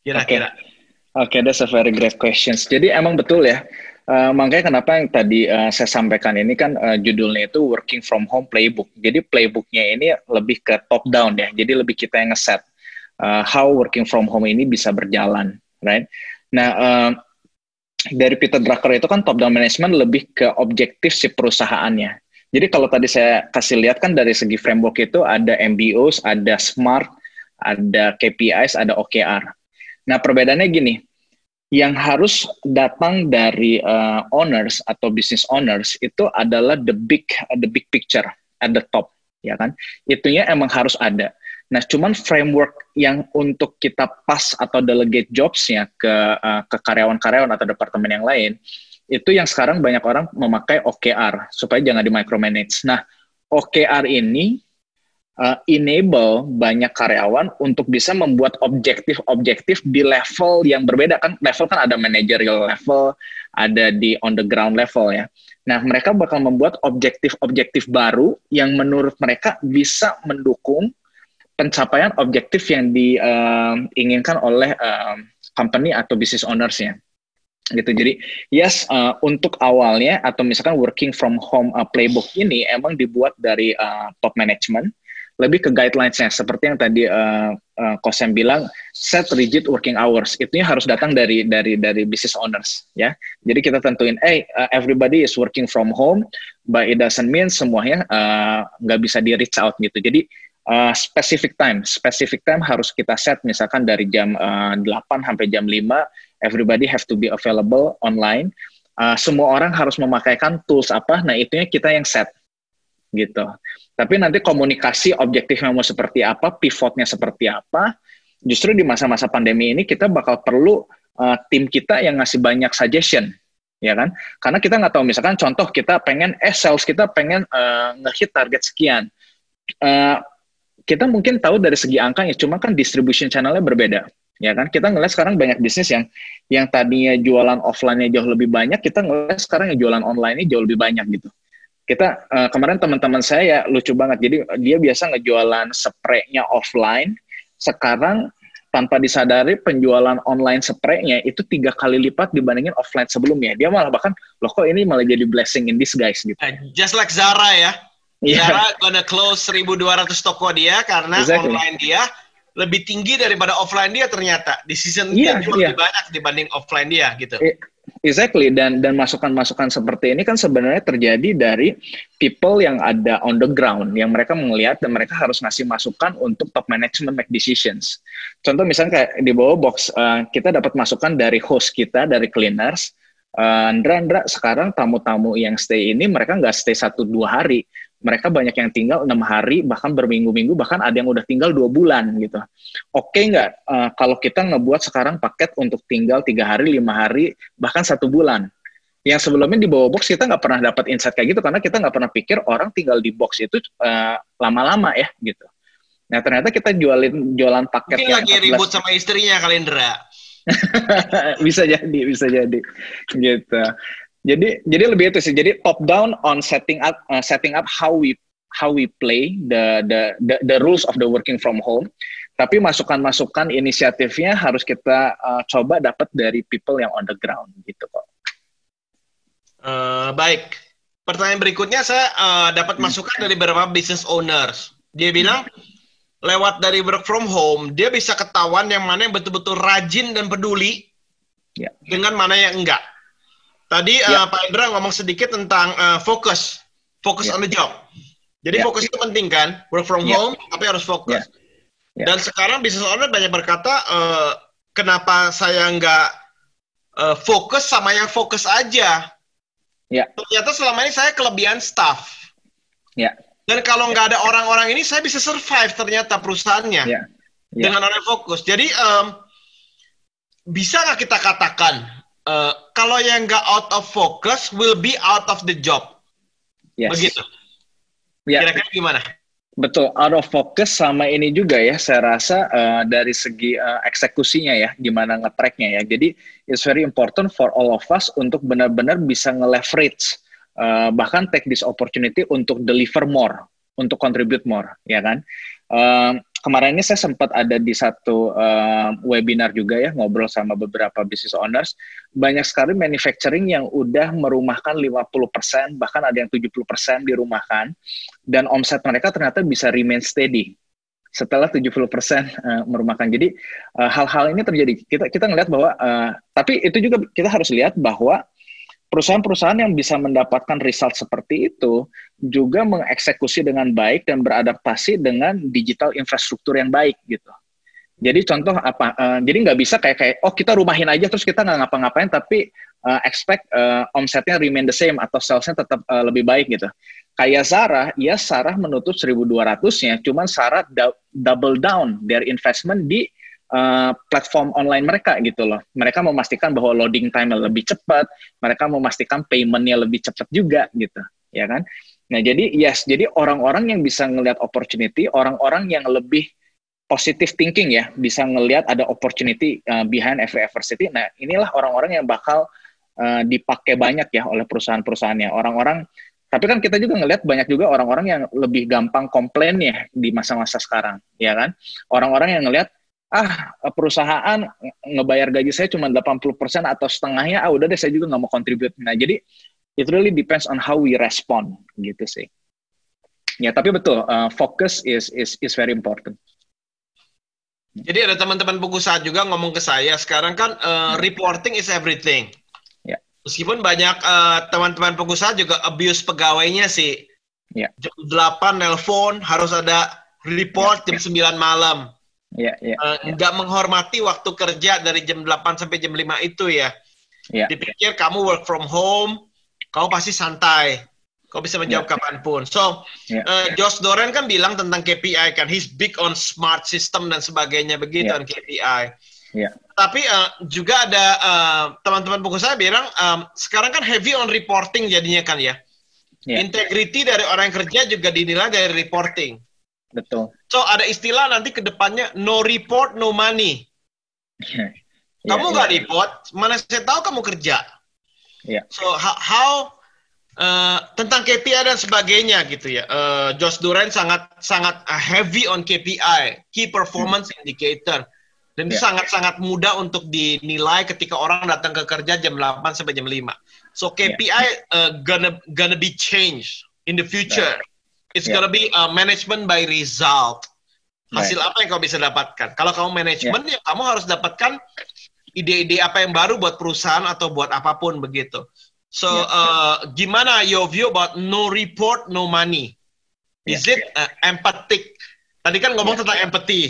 Kira-kira. Oke, okay. okay, that's a very great questions. Jadi emang betul ya. Uh, makanya kenapa yang tadi uh, saya sampaikan ini kan uh, judulnya itu working from home playbook. Jadi playbooknya ini lebih ke top down ya. Jadi lebih kita yang ngeset uh, how working from home ini bisa berjalan, right? Nah, uh, dari Peter Drucker itu kan top down management lebih ke objektif si perusahaannya. Jadi kalau tadi saya kasih lihat kan dari segi framework itu ada MBOs, ada SMART, ada KPIs, ada OKR. Nah perbedaannya gini, yang harus datang dari uh, owners atau business owners itu adalah the big the big picture at the top, ya kan? Itunya emang harus ada. Nah, cuman framework yang untuk kita pas atau delegate jobsnya ke uh, ke karyawan-karyawan atau departemen yang lain, itu yang sekarang banyak orang memakai OKR supaya jangan di micromanage. Nah, OKR ini uh, enable banyak karyawan untuk bisa membuat objektif-objektif di level yang berbeda. Kan level kan ada managerial level, ada di on the ground level ya. Nah, mereka bakal membuat objektif-objektif baru yang menurut mereka bisa mendukung pencapaian objektif yang diinginkan uh, oleh uh, company atau business ownersnya gitu. Jadi yes uh, untuk awalnya atau misalkan working from home uh, playbook ini emang dibuat dari uh, top management lebih ke guidelinesnya. Seperti yang tadi uh, uh, Kosem bilang set rigid working hours. Itu harus datang dari dari dari business owners ya. Jadi kita tentuin eh hey, uh, everybody is working from home but it doesn't mean semuanya nggak uh, bisa di reach out gitu. Jadi uh, specific time. Specific time harus kita set misalkan dari jam uh, 8 sampai jam 5 everybody have to be available online. Uh, semua orang harus memakaikan tools apa, nah itunya kita yang set. Gitu. Tapi nanti komunikasi objektifnya mau seperti apa, pivotnya seperti apa, justru di masa-masa pandemi ini kita bakal perlu uh, tim kita yang ngasih banyak suggestion, ya kan? Karena kita nggak tahu, misalkan contoh kita pengen, eh sales kita pengen uh, ngehit target sekian. Uh, kita mungkin tahu dari segi angkanya, cuma kan distribution channelnya berbeda ya kan kita ngeliat sekarang banyak bisnis yang yang tadinya jualan offline-nya jauh lebih banyak kita ngeliat sekarang yang jualan online-nya jauh lebih banyak gitu kita uh, kemarin teman-teman saya ya lucu banget. Jadi dia biasa ngejualan spray-nya offline. Sekarang tanpa disadari penjualan online spray-nya itu tiga kali lipat dibandingin offline sebelumnya. Dia malah bahkan loh kok ini malah jadi blessing in disguise gitu. Uh, just like Zara ya. Yeah. Zara gonna close 1200 toko dia karena exactly. online dia lebih tinggi daripada offline dia ternyata di season yeah, yeah. lebih banyak dibanding offline dia gitu. Exactly dan dan masukan-masukan seperti ini kan sebenarnya terjadi dari people yang ada on the ground yang mereka melihat dan mereka harus ngasih masukan untuk top management make decisions. Contoh misalnya kayak di bawah box uh, kita dapat masukan dari host kita dari cleaners. Uh, Andra, Andra, sekarang tamu-tamu yang stay ini mereka nggak stay satu dua hari, mereka banyak yang tinggal enam hari bahkan berminggu-minggu bahkan ada yang udah tinggal dua bulan gitu. Oke okay nggak uh, kalau kita ngebuat sekarang paket untuk tinggal tiga hari lima hari bahkan satu bulan? Yang sebelumnya di bawah box kita nggak pernah dapat insight kayak gitu karena kita nggak pernah pikir orang tinggal di box itu lama lama-lama ya gitu. Nah ternyata kita jualin jualan paket mungkin lagi 14... ribut sama istrinya Kalendra bisa jadi bisa jadi gitu jadi jadi lebih itu sih. Jadi top down on setting up uh, setting up how we how we play the, the the the rules of the working from home. Tapi masukan-masukan inisiatifnya harus kita uh, coba dapat dari people yang on the ground gitu kok. Uh, baik. Pertanyaan berikutnya saya uh, dapat hmm. masukan dari beberapa business owners. Dia bilang hmm. lewat dari work from home dia bisa ketahuan yang mana yang betul-betul rajin dan peduli yeah. dengan mana yang enggak. Tadi ya. uh, Pak Indra ngomong sedikit tentang uh, fokus, fokus ya. on the job. Jadi ya. fokus itu penting kan, work from ya. home, tapi harus fokus. Ya. Ya. Dan sekarang business owner banyak berkata, uh, kenapa saya nggak uh, fokus sama yang fokus aja? Ya. Ternyata selama ini saya kelebihan staff. Ya. Dan kalau nggak ada orang-orang ini, saya bisa survive ternyata perusahaannya ya. Ya. dengan orang fokus. Jadi um, bisa nggak kita katakan uh, kalau yang nggak out of focus will be out of the job. Yes. Begitu. Ya. Kira-kira gimana? Betul, out of focus sama ini juga ya, saya rasa uh, dari segi uh, eksekusinya ya, gimana nge-tracknya ya. Jadi, it's very important for all of us untuk benar-benar bisa nge-leverage, uh, bahkan take this opportunity untuk deliver more, untuk contribute more, ya kan. Uh, kemarin ini saya sempat ada di satu uh, webinar juga ya ngobrol sama beberapa business owners. Banyak sekali manufacturing yang udah merumahkan 50%, bahkan ada yang 70% dirumahkan dan omset mereka ternyata bisa remain steady setelah 70% uh, eh, merumahkan. Jadi hal-hal uh, ini terjadi. Kita kita ngelihat bahwa uh, tapi itu juga kita harus lihat bahwa perusahaan-perusahaan yang bisa mendapatkan result seperti itu juga mengeksekusi dengan baik dan beradaptasi dengan digital infrastruktur yang baik gitu. Jadi contoh apa? Uh, jadi nggak bisa kayak kayak oh kita rumahin aja terus kita nggak ngapa-ngapain tapi uh, expect uh, omsetnya remain the same atau salesnya tetap uh, lebih baik gitu. Kayak Sarah, ya Sarah menutup 1.200-nya, cuman Sarah double down their investment di uh, platform online mereka gitu loh. Mereka memastikan bahwa loading time lebih cepat, mereka memastikan paymentnya lebih cepat juga gitu, ya kan? Nah jadi yes, jadi orang-orang yang bisa ngelihat opportunity, orang-orang yang lebih positive thinking ya, bisa ngelihat ada opportunity uh, behind every adversity. Nah inilah orang-orang yang bakal uh, dipakai banyak ya oleh perusahaan-perusahaannya. Orang-orang tapi kan kita juga ngelihat banyak juga orang-orang yang lebih gampang komplain ya di masa-masa sekarang, ya kan? Orang-orang yang ngelihat ah perusahaan ngebayar gaji saya cuma 80% atau setengahnya, ah udah deh saya juga nggak mau contribute. Nah, jadi it really depends on how we respond gitu sih. Ya, tapi betul, uh, focus is is is very important. Jadi ada teman-teman pengusaha juga ngomong ke saya, sekarang kan uh, reporting is everything. Ya. Meskipun banyak uh, teman-teman pengusaha juga abuse pegawainya sih. Ya. Jam 8 nelpon harus ada report ya, jam ya. 9 malam yeah, yeah, uh, nggak menghormati waktu kerja dari jam 8 sampai jam 5 itu ya. Yeah. Dipikir kamu work from home, kamu pasti santai. Kau bisa menjawab yeah. kapan pun. So, yeah. uh, Josh Doran kan bilang tentang KPI kan, he's big on smart system dan sebagainya begitu yeah. on KPI. Yeah. Tapi uh, juga ada uh, teman-teman buku saya bilang um, sekarang kan heavy on reporting jadinya kan ya. Yeah. Integrity dari orang yang kerja juga dinilai dari reporting. Betul. So ada istilah nanti ke depannya no report no money. Yeah. Kamu nggak yeah. report, mana saya tahu kamu kerja. Yeah. So how, how uh, tentang KPI dan sebagainya gitu ya. Uh, Josh Duran sangat sangat heavy on KPI, key performance hmm. indicator. Dan yeah. sangat-sangat mudah untuk dinilai ketika orang datang ke kerja jam 8 sampai jam 5. So KPI yeah. uh, gonna gonna be changed in the future. Right. It's yeah. gonna be uh, management by result. Hasil right. apa yang kau bisa dapatkan? Kalau kamu manajemen yeah. ya kamu harus dapatkan ide-ide apa yang baru buat perusahaan atau buat apa pun begitu. So yeah. uh, gimana your view about no report no money? Is yeah. it uh, empathic? Tadi kan ngomong yeah. tentang empathy.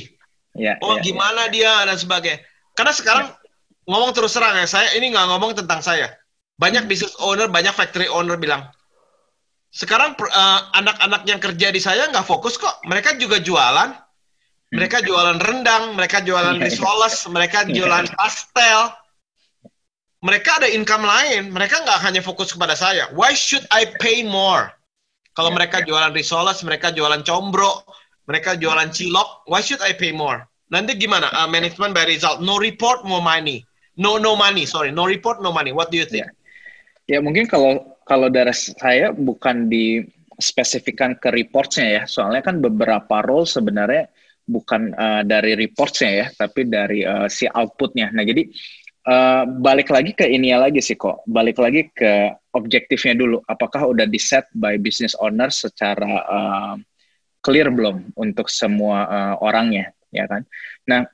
Yeah, oh yeah, gimana yeah. dia dan sebagainya. Karena sekarang yeah. ngomong terus terang ya, saya ini nggak ngomong tentang saya. Banyak hmm. business owner, banyak factory owner bilang, sekarang uh, anak-anak yang kerja di saya nggak fokus kok. Mereka juga jualan, mereka jualan rendang, mereka jualan iya. risoles, mereka iya. jualan pastel. Mereka ada income lain. Mereka nggak hanya fokus kepada saya. Why should I pay more? Kalau mereka jualan risoles, mereka jualan combro, mereka jualan cilok, why should I pay more? Nanti gimana? Uh, management by result. No report, more money. No, no money. Sorry, no report, no money. What do you think? Ya, ya mungkin kalau kalau dari saya bukan di spesifikkan ke reportnya ya. Soalnya kan beberapa role sebenarnya bukan uh, dari reportsnya ya, tapi dari uh, si outputnya. Nah jadi uh, balik lagi ke ini lagi sih kok, balik lagi ke objektifnya dulu. Apakah udah di set by business owner secara uh, clear belum untuk semua uh, orangnya, ya kan? Nah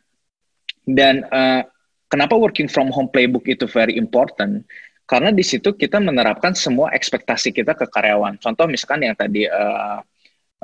dan uh, kenapa working from home playbook itu very important? Karena di situ kita menerapkan semua ekspektasi kita ke karyawan. Contoh misalkan yang tadi uh,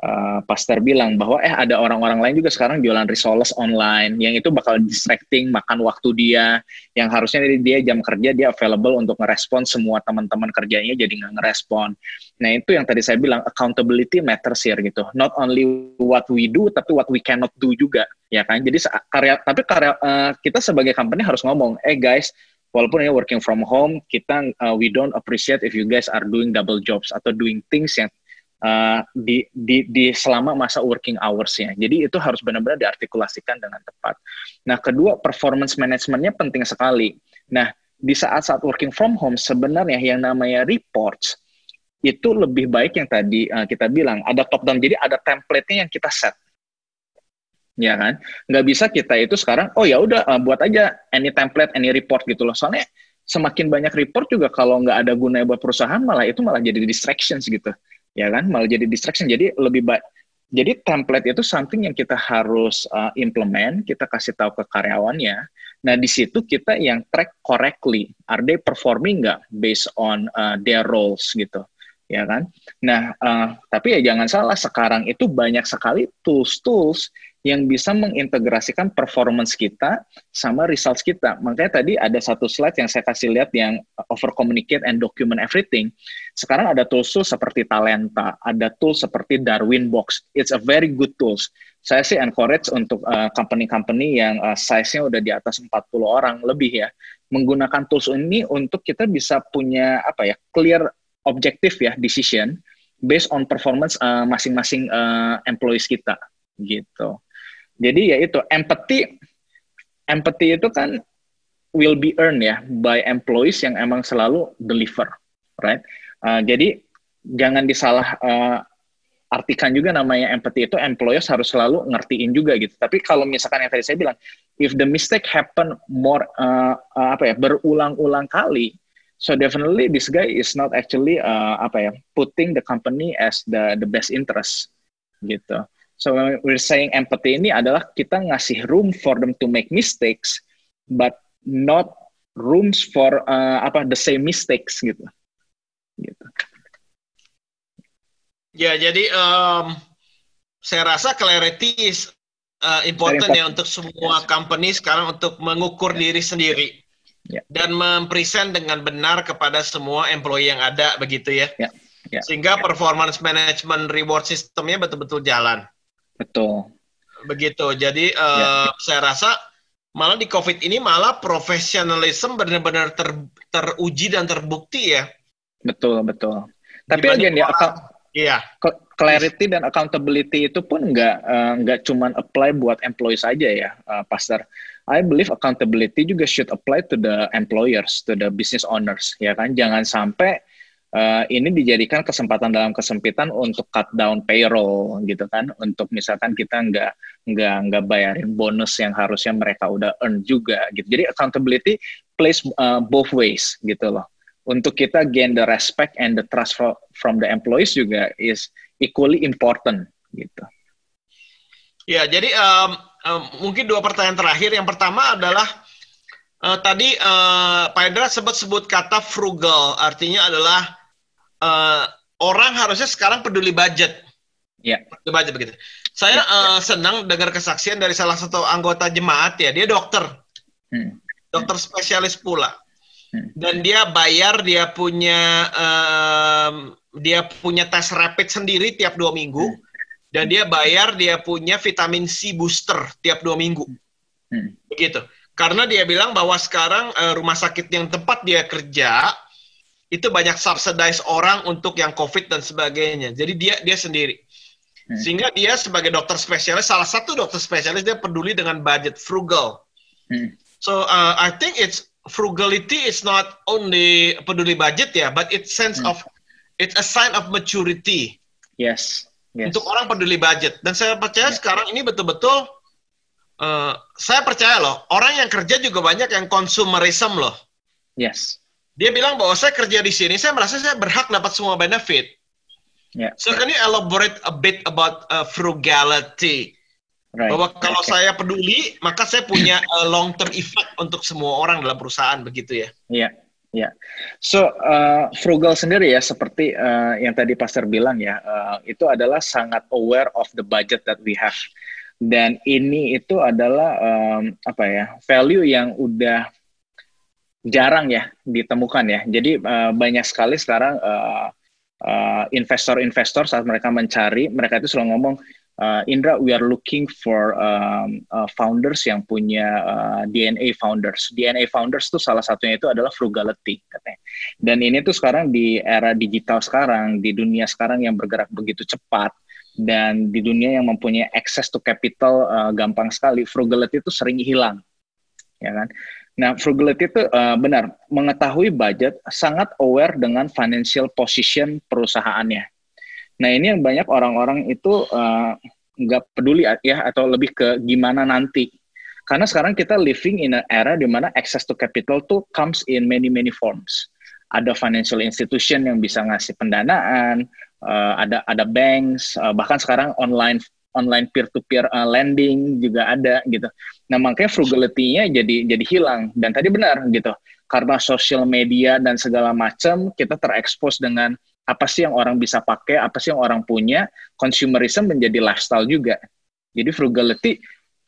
uh, pastor bilang bahwa eh ada orang-orang lain juga sekarang jualan risoles online. Yang itu bakal distracting makan waktu dia. Yang harusnya dia jam kerja dia available untuk ngerespon semua teman-teman kerjanya jadi nggak ngerespon. Nah itu yang tadi saya bilang accountability matters here gitu. Not only what we do tapi what we cannot do juga. Ya kan? Jadi karya tapi karya uh, kita sebagai company harus ngomong eh guys walaupun ya working from home kita uh, we don't appreciate if you guys are doing double jobs atau doing things yang uh, di, di, di selama masa working hours-nya. Jadi itu harus benar-benar diartikulasikan dengan tepat. Nah, kedua, performance managementnya penting sekali. Nah, di saat-saat working from home, sebenarnya yang namanya reports, itu lebih baik yang tadi uh, kita bilang, ada top down, jadi ada template-nya yang kita set. Ya kan? Nggak bisa kita itu sekarang, oh ya udah uh, buat aja any template, any report gitu loh. Soalnya semakin banyak report juga kalau nggak ada gunanya buat perusahaan, malah itu malah jadi distractions gitu. Ya kan? Malah jadi distraction jadi lebih baik jadi template itu something yang kita harus uh, implement kita kasih tahu ke karyawannya. Nah di situ kita yang track correctly. Are they performing nggak based on uh, their roles gitu ya kan nah uh, tapi ya jangan salah sekarang itu banyak sekali tools tools yang bisa mengintegrasikan performance kita sama results kita. Makanya tadi ada satu slide yang saya kasih lihat yang over communicate and document everything. Sekarang ada tools tools seperti Talenta, ada tools seperti Darwin Box. It's a very good tools. Saya sih encourage untuk uh, company-company yang uh, size-nya udah di atas 40 orang lebih ya, menggunakan tools ini untuk kita bisa punya apa ya, clear objektif ya decision based on performance uh, masing-masing uh, employees kita gitu. Jadi ya itu empathy empathy itu kan will be earned ya by employees yang emang selalu deliver, right? Uh, jadi jangan disalah uh, artikan juga namanya empathy itu employers harus selalu ngertiin juga gitu. Tapi kalau misalkan yang tadi saya bilang, if the mistake happen more uh, uh, apa ya berulang-ulang kali, so definitely this guy is not actually uh, apa ya putting the company as the the best interest gitu. So when we're saying empathy ini adalah kita ngasih room for them to make mistakes, but not rooms for uh, apa the same mistakes gitu. Gitu. Ya jadi um, saya rasa clarity is uh, important ya untuk semua yes. company sekarang untuk mengukur yes. diri sendiri yeah. dan mempresent dengan benar kepada semua employee yang ada begitu ya. Yeah. Ya. Sehingga performance management reward sistemnya betul-betul jalan. Betul. Begitu. Jadi uh, ya. saya rasa malah di COVID ini malah profesionalisme benar-benar ter, teruji dan terbukti ya. Betul, betul. Tapi again ya, Iya. Clarity dan accountability itu pun nggak uh, nggak cuman apply buat employees saja ya, uh, Pastor. I believe accountability juga should apply to the employers, to the business owners, ya kan? Jangan sampai uh, ini dijadikan kesempatan dalam kesempitan untuk cut down payroll, gitu kan? Untuk misalkan kita nggak nggak nggak bayarin bonus yang harusnya mereka udah earn juga, gitu. Jadi accountability plays uh, both ways, gitu loh untuk kita gain the respect and the trust from, from the employees juga is equally important gitu. Ya, jadi um, mungkin dua pertanyaan terakhir. Yang pertama adalah uh, tadi uh, Pak Hendra sebut-sebut kata frugal, artinya adalah uh, orang harusnya sekarang peduli budget. Ya. Peduli budget begitu. Saya ya, uh, senang dengar kesaksian dari salah satu anggota jemaat ya, dia dokter, hmm. dokter spesialis pula Hmm. dan dia bayar dia punya um, dia punya tes rapid sendiri tiap dua minggu hmm. Dan dia bayar dia punya vitamin C booster tiap dua minggu hmm. begitu karena dia bilang bahwa sekarang uh, rumah sakit yang tempat dia kerja itu banyak subsidize orang untuk yang covid dan sebagainya jadi dia dia sendiri hmm. sehingga dia sebagai dokter spesialis salah satu dokter spesialis dia peduli dengan budget frugal hmm. so uh, I think it's frugality is not only peduli budget ya, but it's sense hmm. of it's a sign of maturity. Yes. Yes. Untuk orang peduli budget. Dan saya percaya yeah. sekarang ini betul-betul uh, saya percaya loh, orang yang kerja juga banyak yang consumerism loh. Yes. Dia bilang bahwa saya kerja di sini, saya merasa saya berhak dapat semua benefit. Yeah. So can you elaborate a bit about uh, frugality? Right. Bahwa kalau okay. saya peduli, maka saya punya uh, long term effect untuk semua orang dalam perusahaan begitu ya. Iya. Yeah. Ya, yeah. so uh, frugal sendiri ya seperti uh, yang tadi Pastor bilang ya, uh, itu adalah sangat aware of the budget that we have. Dan ini itu adalah um, apa ya value yang udah jarang ya ditemukan ya. Jadi uh, banyak sekali sekarang investor-investor uh, uh, saat mereka mencari, mereka itu selalu ngomong uh, Indra, we are looking for um, uh, founders yang punya uh, DNA founders. DNA founders itu salah satunya itu adalah frugality katanya. Dan ini tuh sekarang di era digital sekarang, di dunia sekarang yang bergerak begitu cepat dan di dunia yang mempunyai access to capital uh, gampang sekali, frugality itu sering hilang, ya kan? Nah, frugality itu uh, benar mengetahui budget, sangat aware dengan financial position perusahaannya Nah ini yang banyak orang-orang itu eh, nggak uh, peduli ya atau lebih ke gimana nanti. Karena sekarang kita living in an era di mana access to capital tuh comes in many many forms. Ada financial institution yang bisa ngasih pendanaan, uh, ada ada banks, uh, bahkan sekarang online online peer to peer uh, lending juga ada gitu. Nah makanya frugality-nya jadi jadi hilang dan tadi benar gitu karena social media dan segala macam kita terekspos dengan apa sih yang orang bisa pakai, apa sih yang orang punya, consumerism menjadi lifestyle juga. Jadi frugality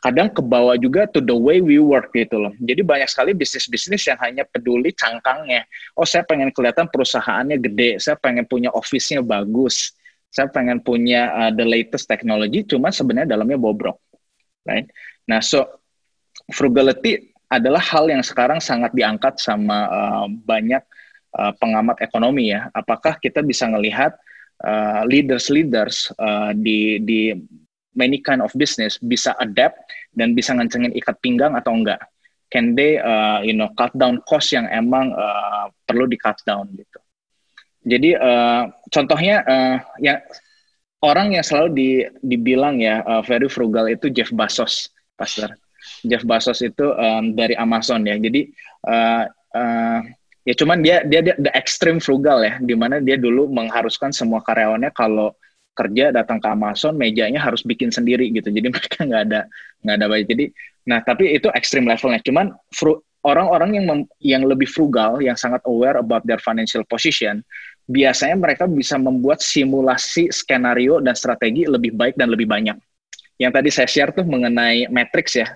kadang kebawa juga to the way we work gitu loh. Jadi banyak sekali bisnis-bisnis yang hanya peduli cangkangnya. Oh saya pengen kelihatan perusahaannya gede, saya pengen punya office-nya bagus, saya pengen punya uh, the latest technology, cuma sebenarnya dalamnya bobrok. Right? Nah so frugality adalah hal yang sekarang sangat diangkat sama uh, banyak uh, pengamat ekonomi ya, apakah kita bisa melihat uh, leaders-leaders uh, di di many kind of business bisa adapt dan bisa ngancengin ikat pinggang atau enggak? Can they uh, you know cut down cost yang emang uh, perlu di cut down gitu? Jadi uh, contohnya uh, yang orang yang selalu di, dibilang ya uh, very frugal itu Jeff Bezos, Pastor. Jeff Bezos itu um, dari Amazon ya. Jadi uh, uh, ya cuman dia dia dia the extreme frugal ya di mana dia dulu mengharuskan semua karyawannya kalau kerja datang ke Amazon mejanya harus bikin sendiri gitu. Jadi mereka nggak ada nggak ada budget. Jadi nah tapi itu extreme levelnya. Cuman orang-orang yang mem, yang lebih frugal yang sangat aware about their financial position biasanya mereka bisa membuat simulasi skenario dan strategi lebih baik dan lebih banyak. Yang tadi saya share tuh mengenai matrix ya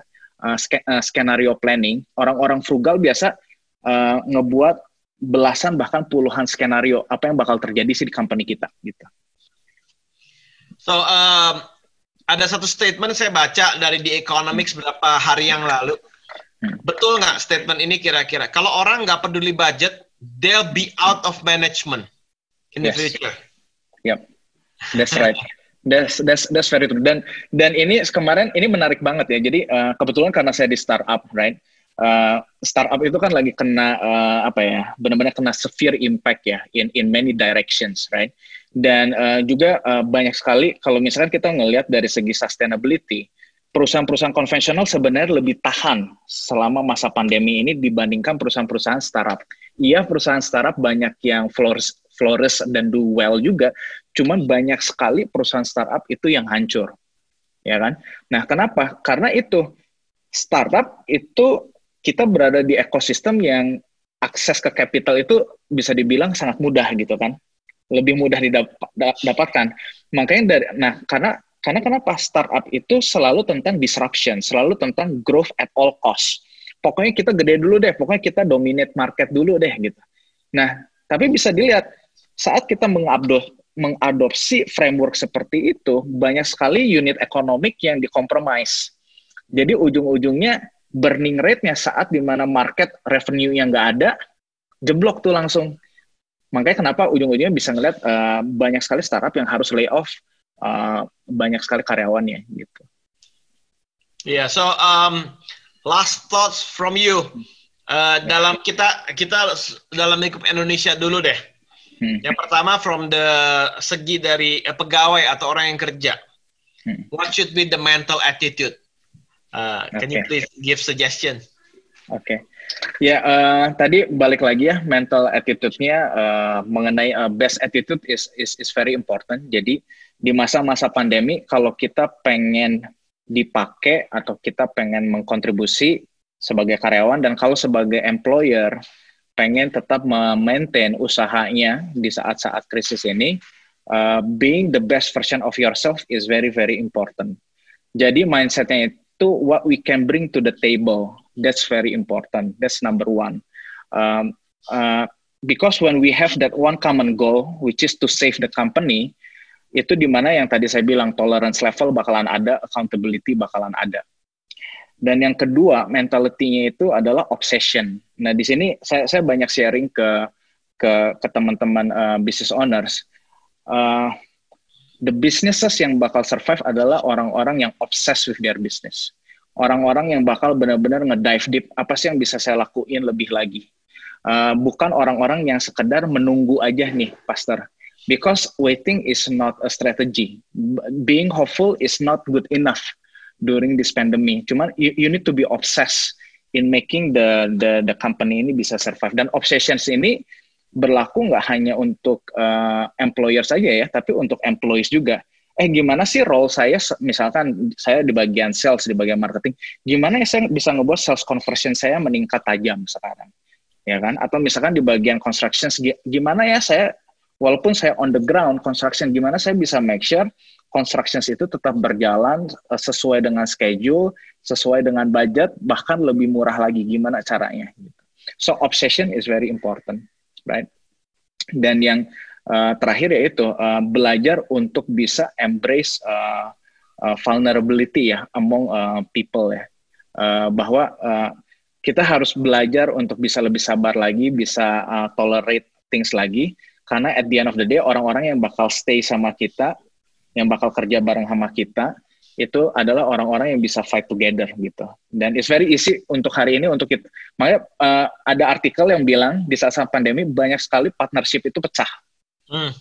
uh, skenario planning. Orang-orang frugal biasa uh, ngebuat belasan bahkan puluhan skenario apa yang bakal terjadi sih di company kita gitu. So um, ada satu statement saya baca dari The Economics beberapa hari yang lalu. Hmm. Betul nggak statement ini kira-kira? Kalau orang nggak peduli budget, they'll be out of management in yes. the future. Yep, that's right. That's that's that's very true. Dan dan ini kemarin ini menarik banget ya. Jadi uh, kebetulan karena saya di startup, right? Uh, startup itu kan lagi kena uh, apa ya? Benar-benar kena severe impact ya in in many directions, right? Dan uh, juga uh, banyak sekali kalau misalkan kita ngelihat dari segi sustainability, perusahaan-perusahaan konvensional sebenarnya lebih tahan selama masa pandemi ini dibandingkan perusahaan-perusahaan startup. Iya, perusahaan startup banyak yang flourish, flourish dan do well juga, cuman banyak sekali perusahaan startup itu yang hancur. Ya kan? Nah, kenapa? Karena itu startup itu kita berada di ekosistem yang akses ke capital itu bisa dibilang sangat mudah gitu kan lebih mudah didapatkan. Makanya dari nah karena karena kenapa startup itu selalu tentang disruption, selalu tentang growth at all cost. Pokoknya kita gede dulu deh, pokoknya kita dominate market dulu deh gitu. Nah, tapi bisa dilihat saat kita mengadopsi, mengadopsi framework seperti itu, banyak sekali unit ekonomik yang dikompromis. Jadi ujung-ujungnya burning rate-nya saat di mana market revenue yang nggak ada, jeblok tuh langsung makanya kenapa ujung-ujungnya bisa ngeliat uh, banyak sekali startup yang harus lay off uh, banyak sekali karyawannya gitu. Iya, yeah, so um, last thoughts from you uh, yeah. dalam kita kita dalam lingkup Indonesia dulu deh. Hmm. Yang pertama from the segi dari pegawai atau orang yang kerja. Hmm. What should be the mental attitude? Uh, can okay. you please give suggestion? Oke. Okay. Ya, uh, tadi balik lagi ya mental attitude-nya uh, mengenai uh, best attitude is is is very important. Jadi di masa-masa pandemi kalau kita pengen dipakai atau kita pengen mengkontribusi sebagai karyawan dan kalau sebagai employer pengen tetap memaintain usahanya di saat-saat krisis ini, uh, being the best version of yourself is very very important. Jadi mindsetnya itu what we can bring to the table That's very important. That's number one. Um, uh, because when we have that one common goal, which is to save the company, itu di mana yang tadi saya bilang tolerance level bakalan ada, accountability bakalan ada. Dan yang kedua, mentality-nya itu adalah obsession. Nah, di sini saya, saya banyak sharing ke ke, ke teman-teman uh, business owners. Uh, the businesses yang bakal survive adalah orang-orang yang obsessed with their business orang-orang yang bakal benar-benar nge-dive deep apa sih yang bisa saya lakuin lebih lagi. Uh, bukan orang-orang yang sekedar menunggu aja nih, Pastor. Because waiting is not a strategy. Being hopeful is not good enough during this pandemic. Cuman you, you need to be obsessed in making the the the company ini bisa survive. Dan obsessions ini berlaku nggak hanya untuk uh, employer saja ya, tapi untuk employees juga. Eh gimana sih role saya misalkan saya di bagian sales di bagian marketing gimana ya saya bisa ngebuat sales conversion saya meningkat tajam sekarang ya kan? Atau misalkan di bagian construction gimana ya saya walaupun saya on the ground construction gimana saya bisa make sure construction itu tetap berjalan eh, sesuai dengan schedule sesuai dengan budget bahkan lebih murah lagi. Gimana caranya? So obsession is very important right? Dan yang uh, terakhir yaitu uh, belajar untuk bisa embrace uh, uh, vulnerability ya among uh, people ya. Uh, bahwa uh, kita harus belajar untuk bisa lebih sabar lagi bisa uh, tolerate things lagi. Karena at the end of the day orang-orang yang bakal stay sama kita yang bakal kerja bareng sama kita itu adalah orang-orang yang bisa fight together gitu. Dan it's very easy untuk hari ini untuk kita. Makanya uh, ada artikel yang bilang di saat-saat pandemi banyak sekali partnership itu pecah. Hmm.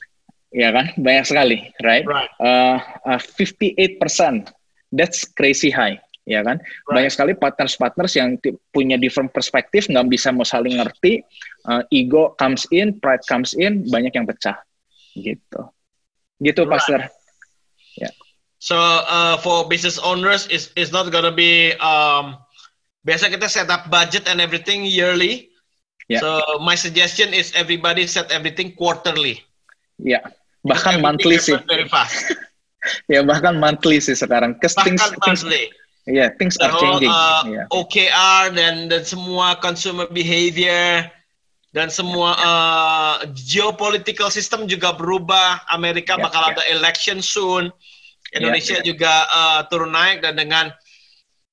Ya kan, banyak sekali, right? right. Uh, uh, 58%, that's crazy high, ya kan? Right. Banyak sekali partners-partners yang punya different perspektif, nggak bisa mau saling ngerti, uh, ego comes in, pride comes in, banyak yang pecah, gitu. Gitu, right. Pastor. Yeah. So uh, for business owners, is is not gonna be um, biasa kita set up budget and everything yearly. Yeah. So my suggestion is everybody set everything quarterly. Ya, bahkan monthly sih. Very fast. ya bahkan monthly sih sekarang. Bahkan things, monthly. Iya, yeah, things The are whole, changing. Uh, yeah. OKR dan dan semua consumer behavior dan semua uh, geopolitical system juga berubah. Amerika yeah, bakal yeah. ada election soon. Indonesia yeah, yeah. juga uh, turun naik dan dengan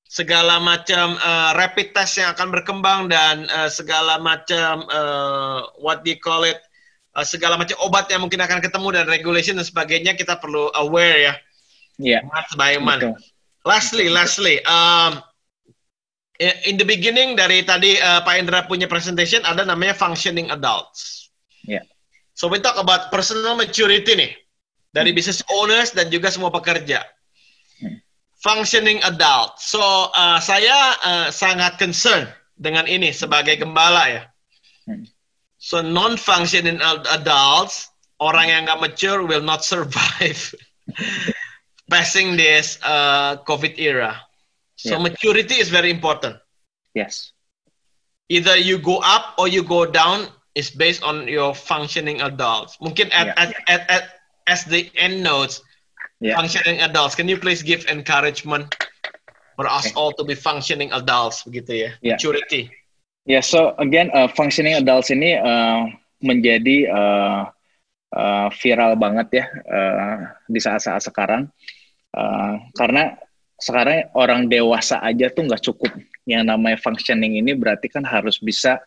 segala macam uh, rapid test yang akan berkembang dan uh, segala macam uh, what do you call it uh, segala macam obat yang mungkin akan ketemu dan regulation dan sebagainya kita perlu aware ya. Iya. Yeah. Lastly, lastly, um, in the beginning dari tadi uh, Pak Indra punya presentation ada namanya functioning adults. Yeah. So we talk about personal maturity nih dari business owners dan juga semua pekerja. Functioning adult. So uh, saya uh, sangat concern dengan ini sebagai gembala ya. Hmm. So non-functioning adults, orang yang nggak mature will not survive passing this uh, COVID era. So yeah. maturity is very important. Yes. Either you go up or you go down is based on your functioning adults. Mungkin at, yeah. at, at, at, as the end notes, yeah. functioning adults. Can you please give encouragement for us okay. all to be functioning adults, begitu ya? Yeah. Maturity. Yeah. So again, uh, functioning adults ini uh, menjadi uh, uh, viral banget ya uh, di saat-saat sekarang uh, karena sekarang orang dewasa aja tuh nggak cukup. Yang namanya functioning ini berarti kan harus bisa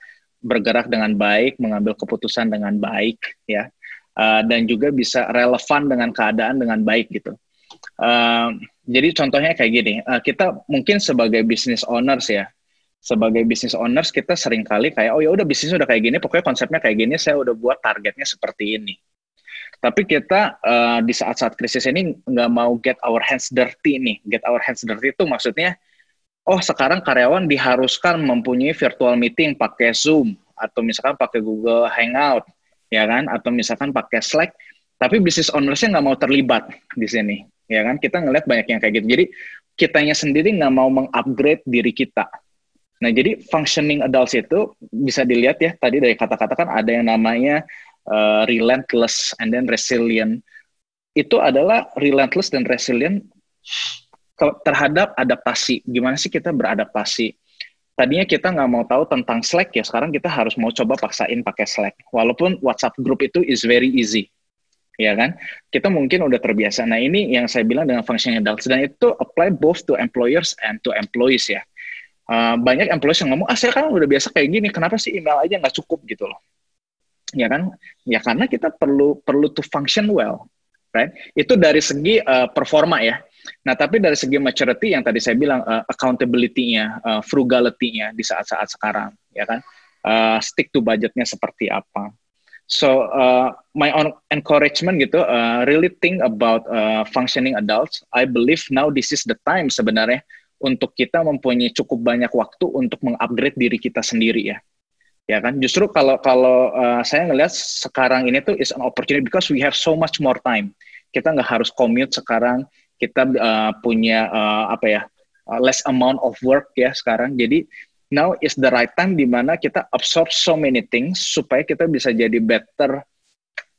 bergerak dengan baik, mengambil keputusan dengan baik, ya, uh, dan juga bisa relevan dengan keadaan dengan baik gitu. Uh, jadi contohnya kayak gini, uh, kita mungkin sebagai business owners ya, sebagai business owners kita sering kali kayak oh ya udah bisnisnya udah kayak gini, pokoknya konsepnya kayak gini, saya udah buat targetnya seperti ini. Tapi kita uh, di saat-saat krisis ini nggak mau get our hands dirty nih. Get our hands dirty itu maksudnya, oh sekarang karyawan diharuskan mempunyai virtual meeting pakai Zoom atau misalkan pakai Google Hangout, ya kan? Atau misalkan pakai Slack. Tapi business ownersnya nggak mau terlibat di sini, ya kan? Kita ngeliat banyak yang kayak gitu. Jadi kitanya sendiri nggak mau mengupgrade diri kita. Nah, jadi functioning adults itu bisa dilihat ya, tadi dari kata-kata kan ada yang namanya uh, relentless and then resilient itu adalah relentless dan resilient terhadap adaptasi. Gimana sih kita beradaptasi? Tadinya kita nggak mau tahu tentang Slack ya, sekarang kita harus mau coba paksain pakai Slack. Walaupun WhatsApp group itu is very easy, ya kan? Kita mungkin udah terbiasa. Nah ini yang saya bilang dengan function adults dan itu apply both to employers and to employees ya. Uh, banyak employees yang ngomong, ah saya kan udah biasa kayak gini, kenapa sih email aja nggak cukup gitu loh ya kan ya karena kita perlu perlu to function well right itu dari segi uh, performa ya nah tapi dari segi maturity yang tadi saya bilang uh, accountability-nya uh, frugality-nya di saat-saat sekarang ya kan? Uh, stick to budgetnya seperti apa? So uh, my own encouragement gitu uh, really think about uh, functioning adults. I believe now this is the time sebenarnya untuk kita mempunyai cukup banyak waktu untuk mengupgrade diri kita sendiri ya. Ya kan? Justru kalau kalau uh, saya ngelihat sekarang ini tuh is an opportunity because we have so much more time. Kita nggak harus commute sekarang kita uh, punya uh, apa ya uh, less amount of work ya sekarang. Jadi now is the right time di mana kita absorb so many things supaya kita bisa jadi better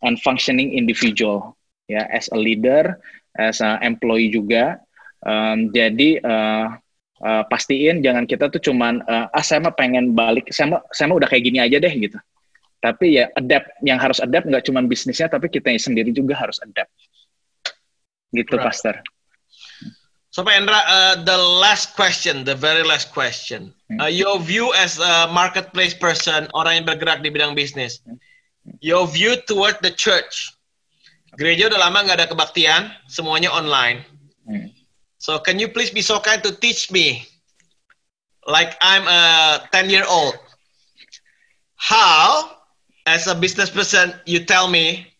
and functioning individual ya as a leader as a employee juga. Um, jadi uh, uh, pastiin jangan kita tuh cuman uh, ah saya mah pengen balik saya mah saya mah udah kayak gini aja deh gitu. Tapi ya adapt yang harus adapt nggak cuma bisnisnya tapi kita sendiri juga harus adapt gitu right. pastor So Pak Endra, uh, the last question, the very last question, hmm. uh, your view as a marketplace person, orang yang bergerak di bidang bisnis, hmm. your view toward the church. Gereja udah lama nggak ada kebaktian, semuanya online. Hmm. So can you please be so kind to teach me, like I'm a 10 year old, how, as a business person, you tell me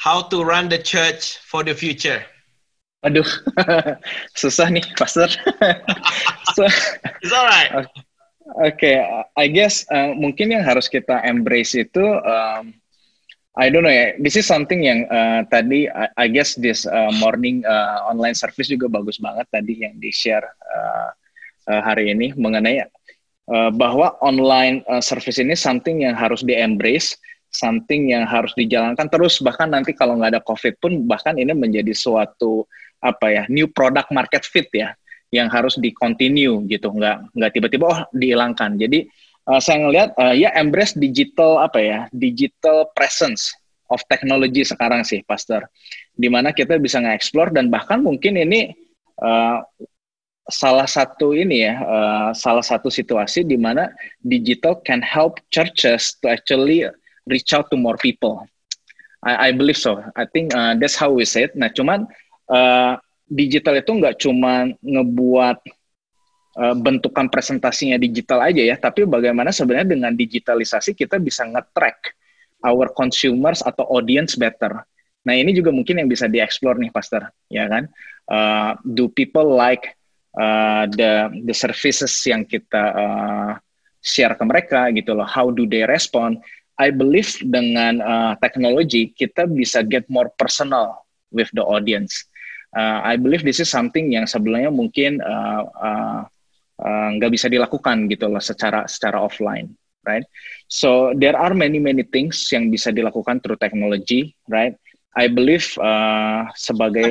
how to run the church for the future? Aduh, susah nih, Pastor. so, It's alright. Oke, okay, I guess uh, mungkin yang harus kita embrace itu um, I don't know ya. This is something yang uh, tadi I, I guess this uh, morning uh, online service juga bagus banget tadi yang di share uh, uh, hari ini mengenai uh, bahwa online uh, service ini something yang harus di embrace, something yang harus dijalankan terus. Bahkan nanti kalau nggak ada covid pun bahkan ini menjadi suatu apa ya new product market fit ya yang harus di continue gitu. Nggak nggak tiba-tiba oh dihilangkan. Jadi uh, saya ngelihat uh, ya embrace digital apa ya digital presence of technology sekarang sih Pastor. Di mana kita bisa nge-explore dan bahkan mungkin ini uh, salah satu ini ya uh, salah satu situasi di mana digital can help churches to actually reach out to more people. I, I believe so. I think uh, that's how we say it. Nah, cuman uh, digital itu nggak cuma ngebuat uh, bentukan presentasinya digital aja ya, tapi bagaimana sebenarnya dengan digitalisasi kita bisa nge-track our consumers atau audience better. Nah, ini juga mungkin yang bisa dieksplor nih, Pastor, ya kan? Uh, do people like uh, the the services yang kita uh, share ke mereka gitu loh how do they respond I believe dengan uh, teknologi kita bisa get more personal with the audience uh, I believe this is something yang sebelumnya mungkin uh, uh, nggak uh, bisa dilakukan gitu loh secara secara offline right so there are many many things yang bisa dilakukan through technology right I believe uh, sebagai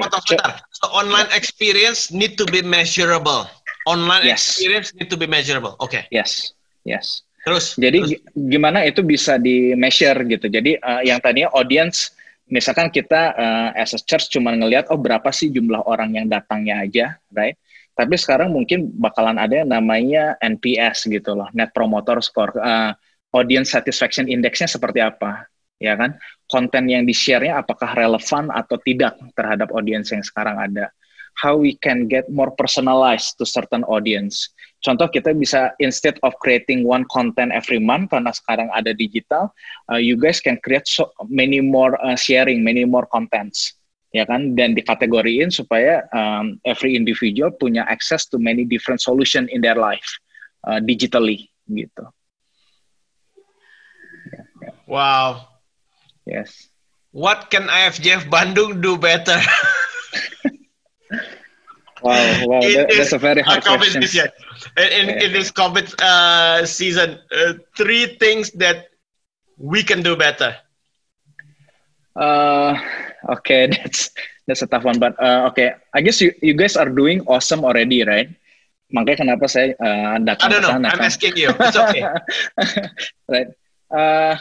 So online experience need to be measurable. Online yes. experience need to be measurable. Okay. Yes. Yes. Terus. Jadi terus. gimana itu bisa di measure gitu. Jadi uh, yang tadinya audience misalkan kita uh, as a church cuma ngelihat oh berapa sih jumlah orang yang datangnya aja, right? Tapi sekarang mungkin bakalan ada yang namanya NPS gitu loh, Net Promoter Score. Uh, audience satisfaction indexnya seperti apa? ya kan konten yang di share-nya apakah relevan atau tidak terhadap audiens yang sekarang ada how we can get more personalized to certain audience contoh kita bisa instead of creating one content every month karena sekarang ada digital uh, you guys can create so many more uh, sharing many more contents ya kan dan dikategoriin supaya um, every individual punya access to many different solution in their life uh, digitally gitu wow Yes. What can IFJF Bandung do better? wow, wow, that, that's a very hard question. In, in, yeah. in, this COVID uh, season, uh, three things that we can do better. Uh, okay, that's that's a tough one, but uh, okay, I guess you you guys are doing awesome already, right? Makanya kenapa saya uh, datang I don't know. Sana, I'm kan? asking you. It's okay. right. Uh,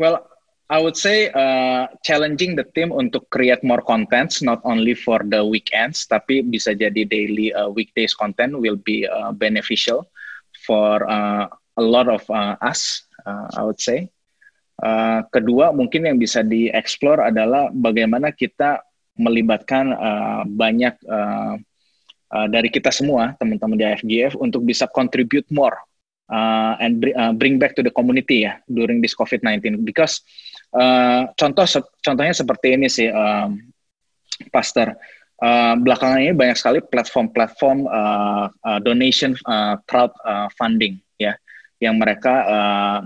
well, I would say uh, challenging the team untuk create more contents, not only for the weekends, tapi bisa jadi daily uh, weekdays content will be uh, beneficial for uh, a lot of uh, us, uh, I would say. Uh, kedua, mungkin yang bisa dieksplor adalah bagaimana kita melibatkan uh, banyak uh, uh, dari kita semua, teman-teman di IFGF, untuk bisa contribute more uh, and bring, uh, bring back to the community ya during this COVID-19 because Uh, contoh contohnya seperti ini sih, um, Pastor. Uh, belakangan ini banyak sekali platform-platform uh, uh, donation uh, crowd uh, funding ya, yang mereka uh,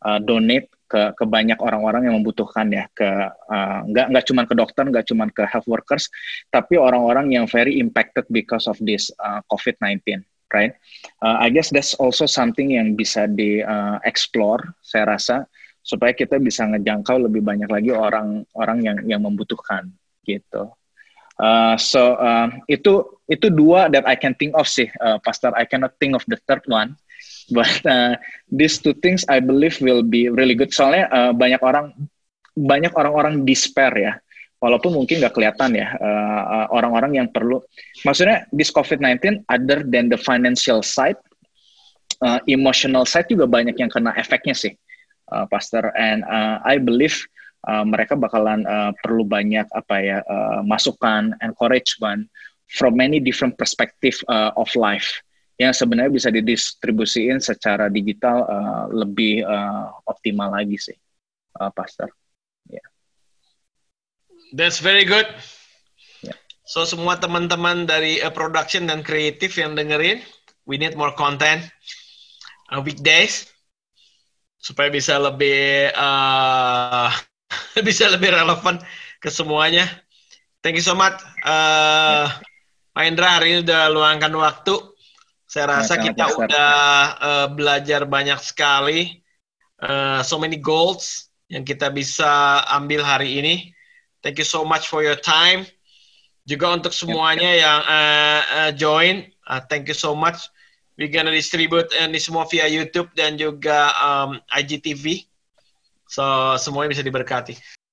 uh, donate ke ke banyak orang-orang yang membutuhkan ya, ke uh, nggak nggak cuma ke dokter, nggak cuma ke health workers, tapi orang-orang yang very impacted because of this uh, COVID-19 right? Uh, I guess that's also something yang bisa di uh, explore, saya rasa supaya kita bisa ngejangkau lebih banyak lagi orang-orang yang yang membutuhkan gitu. Uh, so uh, itu itu dua that I can think of sih, uh, Pastor. I cannot think of the third one, but uh, these two things I believe will be really good. Soalnya uh, banyak orang banyak orang-orang despair ya, walaupun mungkin nggak kelihatan ya uh, orang-orang yang perlu. Maksudnya this COVID-19 other than the financial side, uh, emotional side juga banyak yang kena efeknya sih uh, pastor and uh, I believe uh, mereka bakalan uh, perlu banyak apa ya uh, masukan encouragement from many different perspective uh, of life yang sebenarnya bisa didistribusiin secara digital uh, lebih uh, optimal lagi sih uh, pastor. That's very good yeah. so semua teman-teman dari uh, production dan kreatif yang dengerin we need more content uh, weekdays supaya bisa lebih uh, bisa lebih relevan ke semuanya. Thank you so much, uh, Pak Indra hari ini udah luangkan waktu. Saya rasa nah, kita udah uh, belajar banyak sekali, uh, so many goals yang kita bisa ambil hari ini. Thank you so much for your time. Juga untuk semuanya yang uh, uh, join, uh, thank you so much. We gonna distribute uh, ini semua via YouTube dan juga um, IGTV. So semuanya bisa diberkati.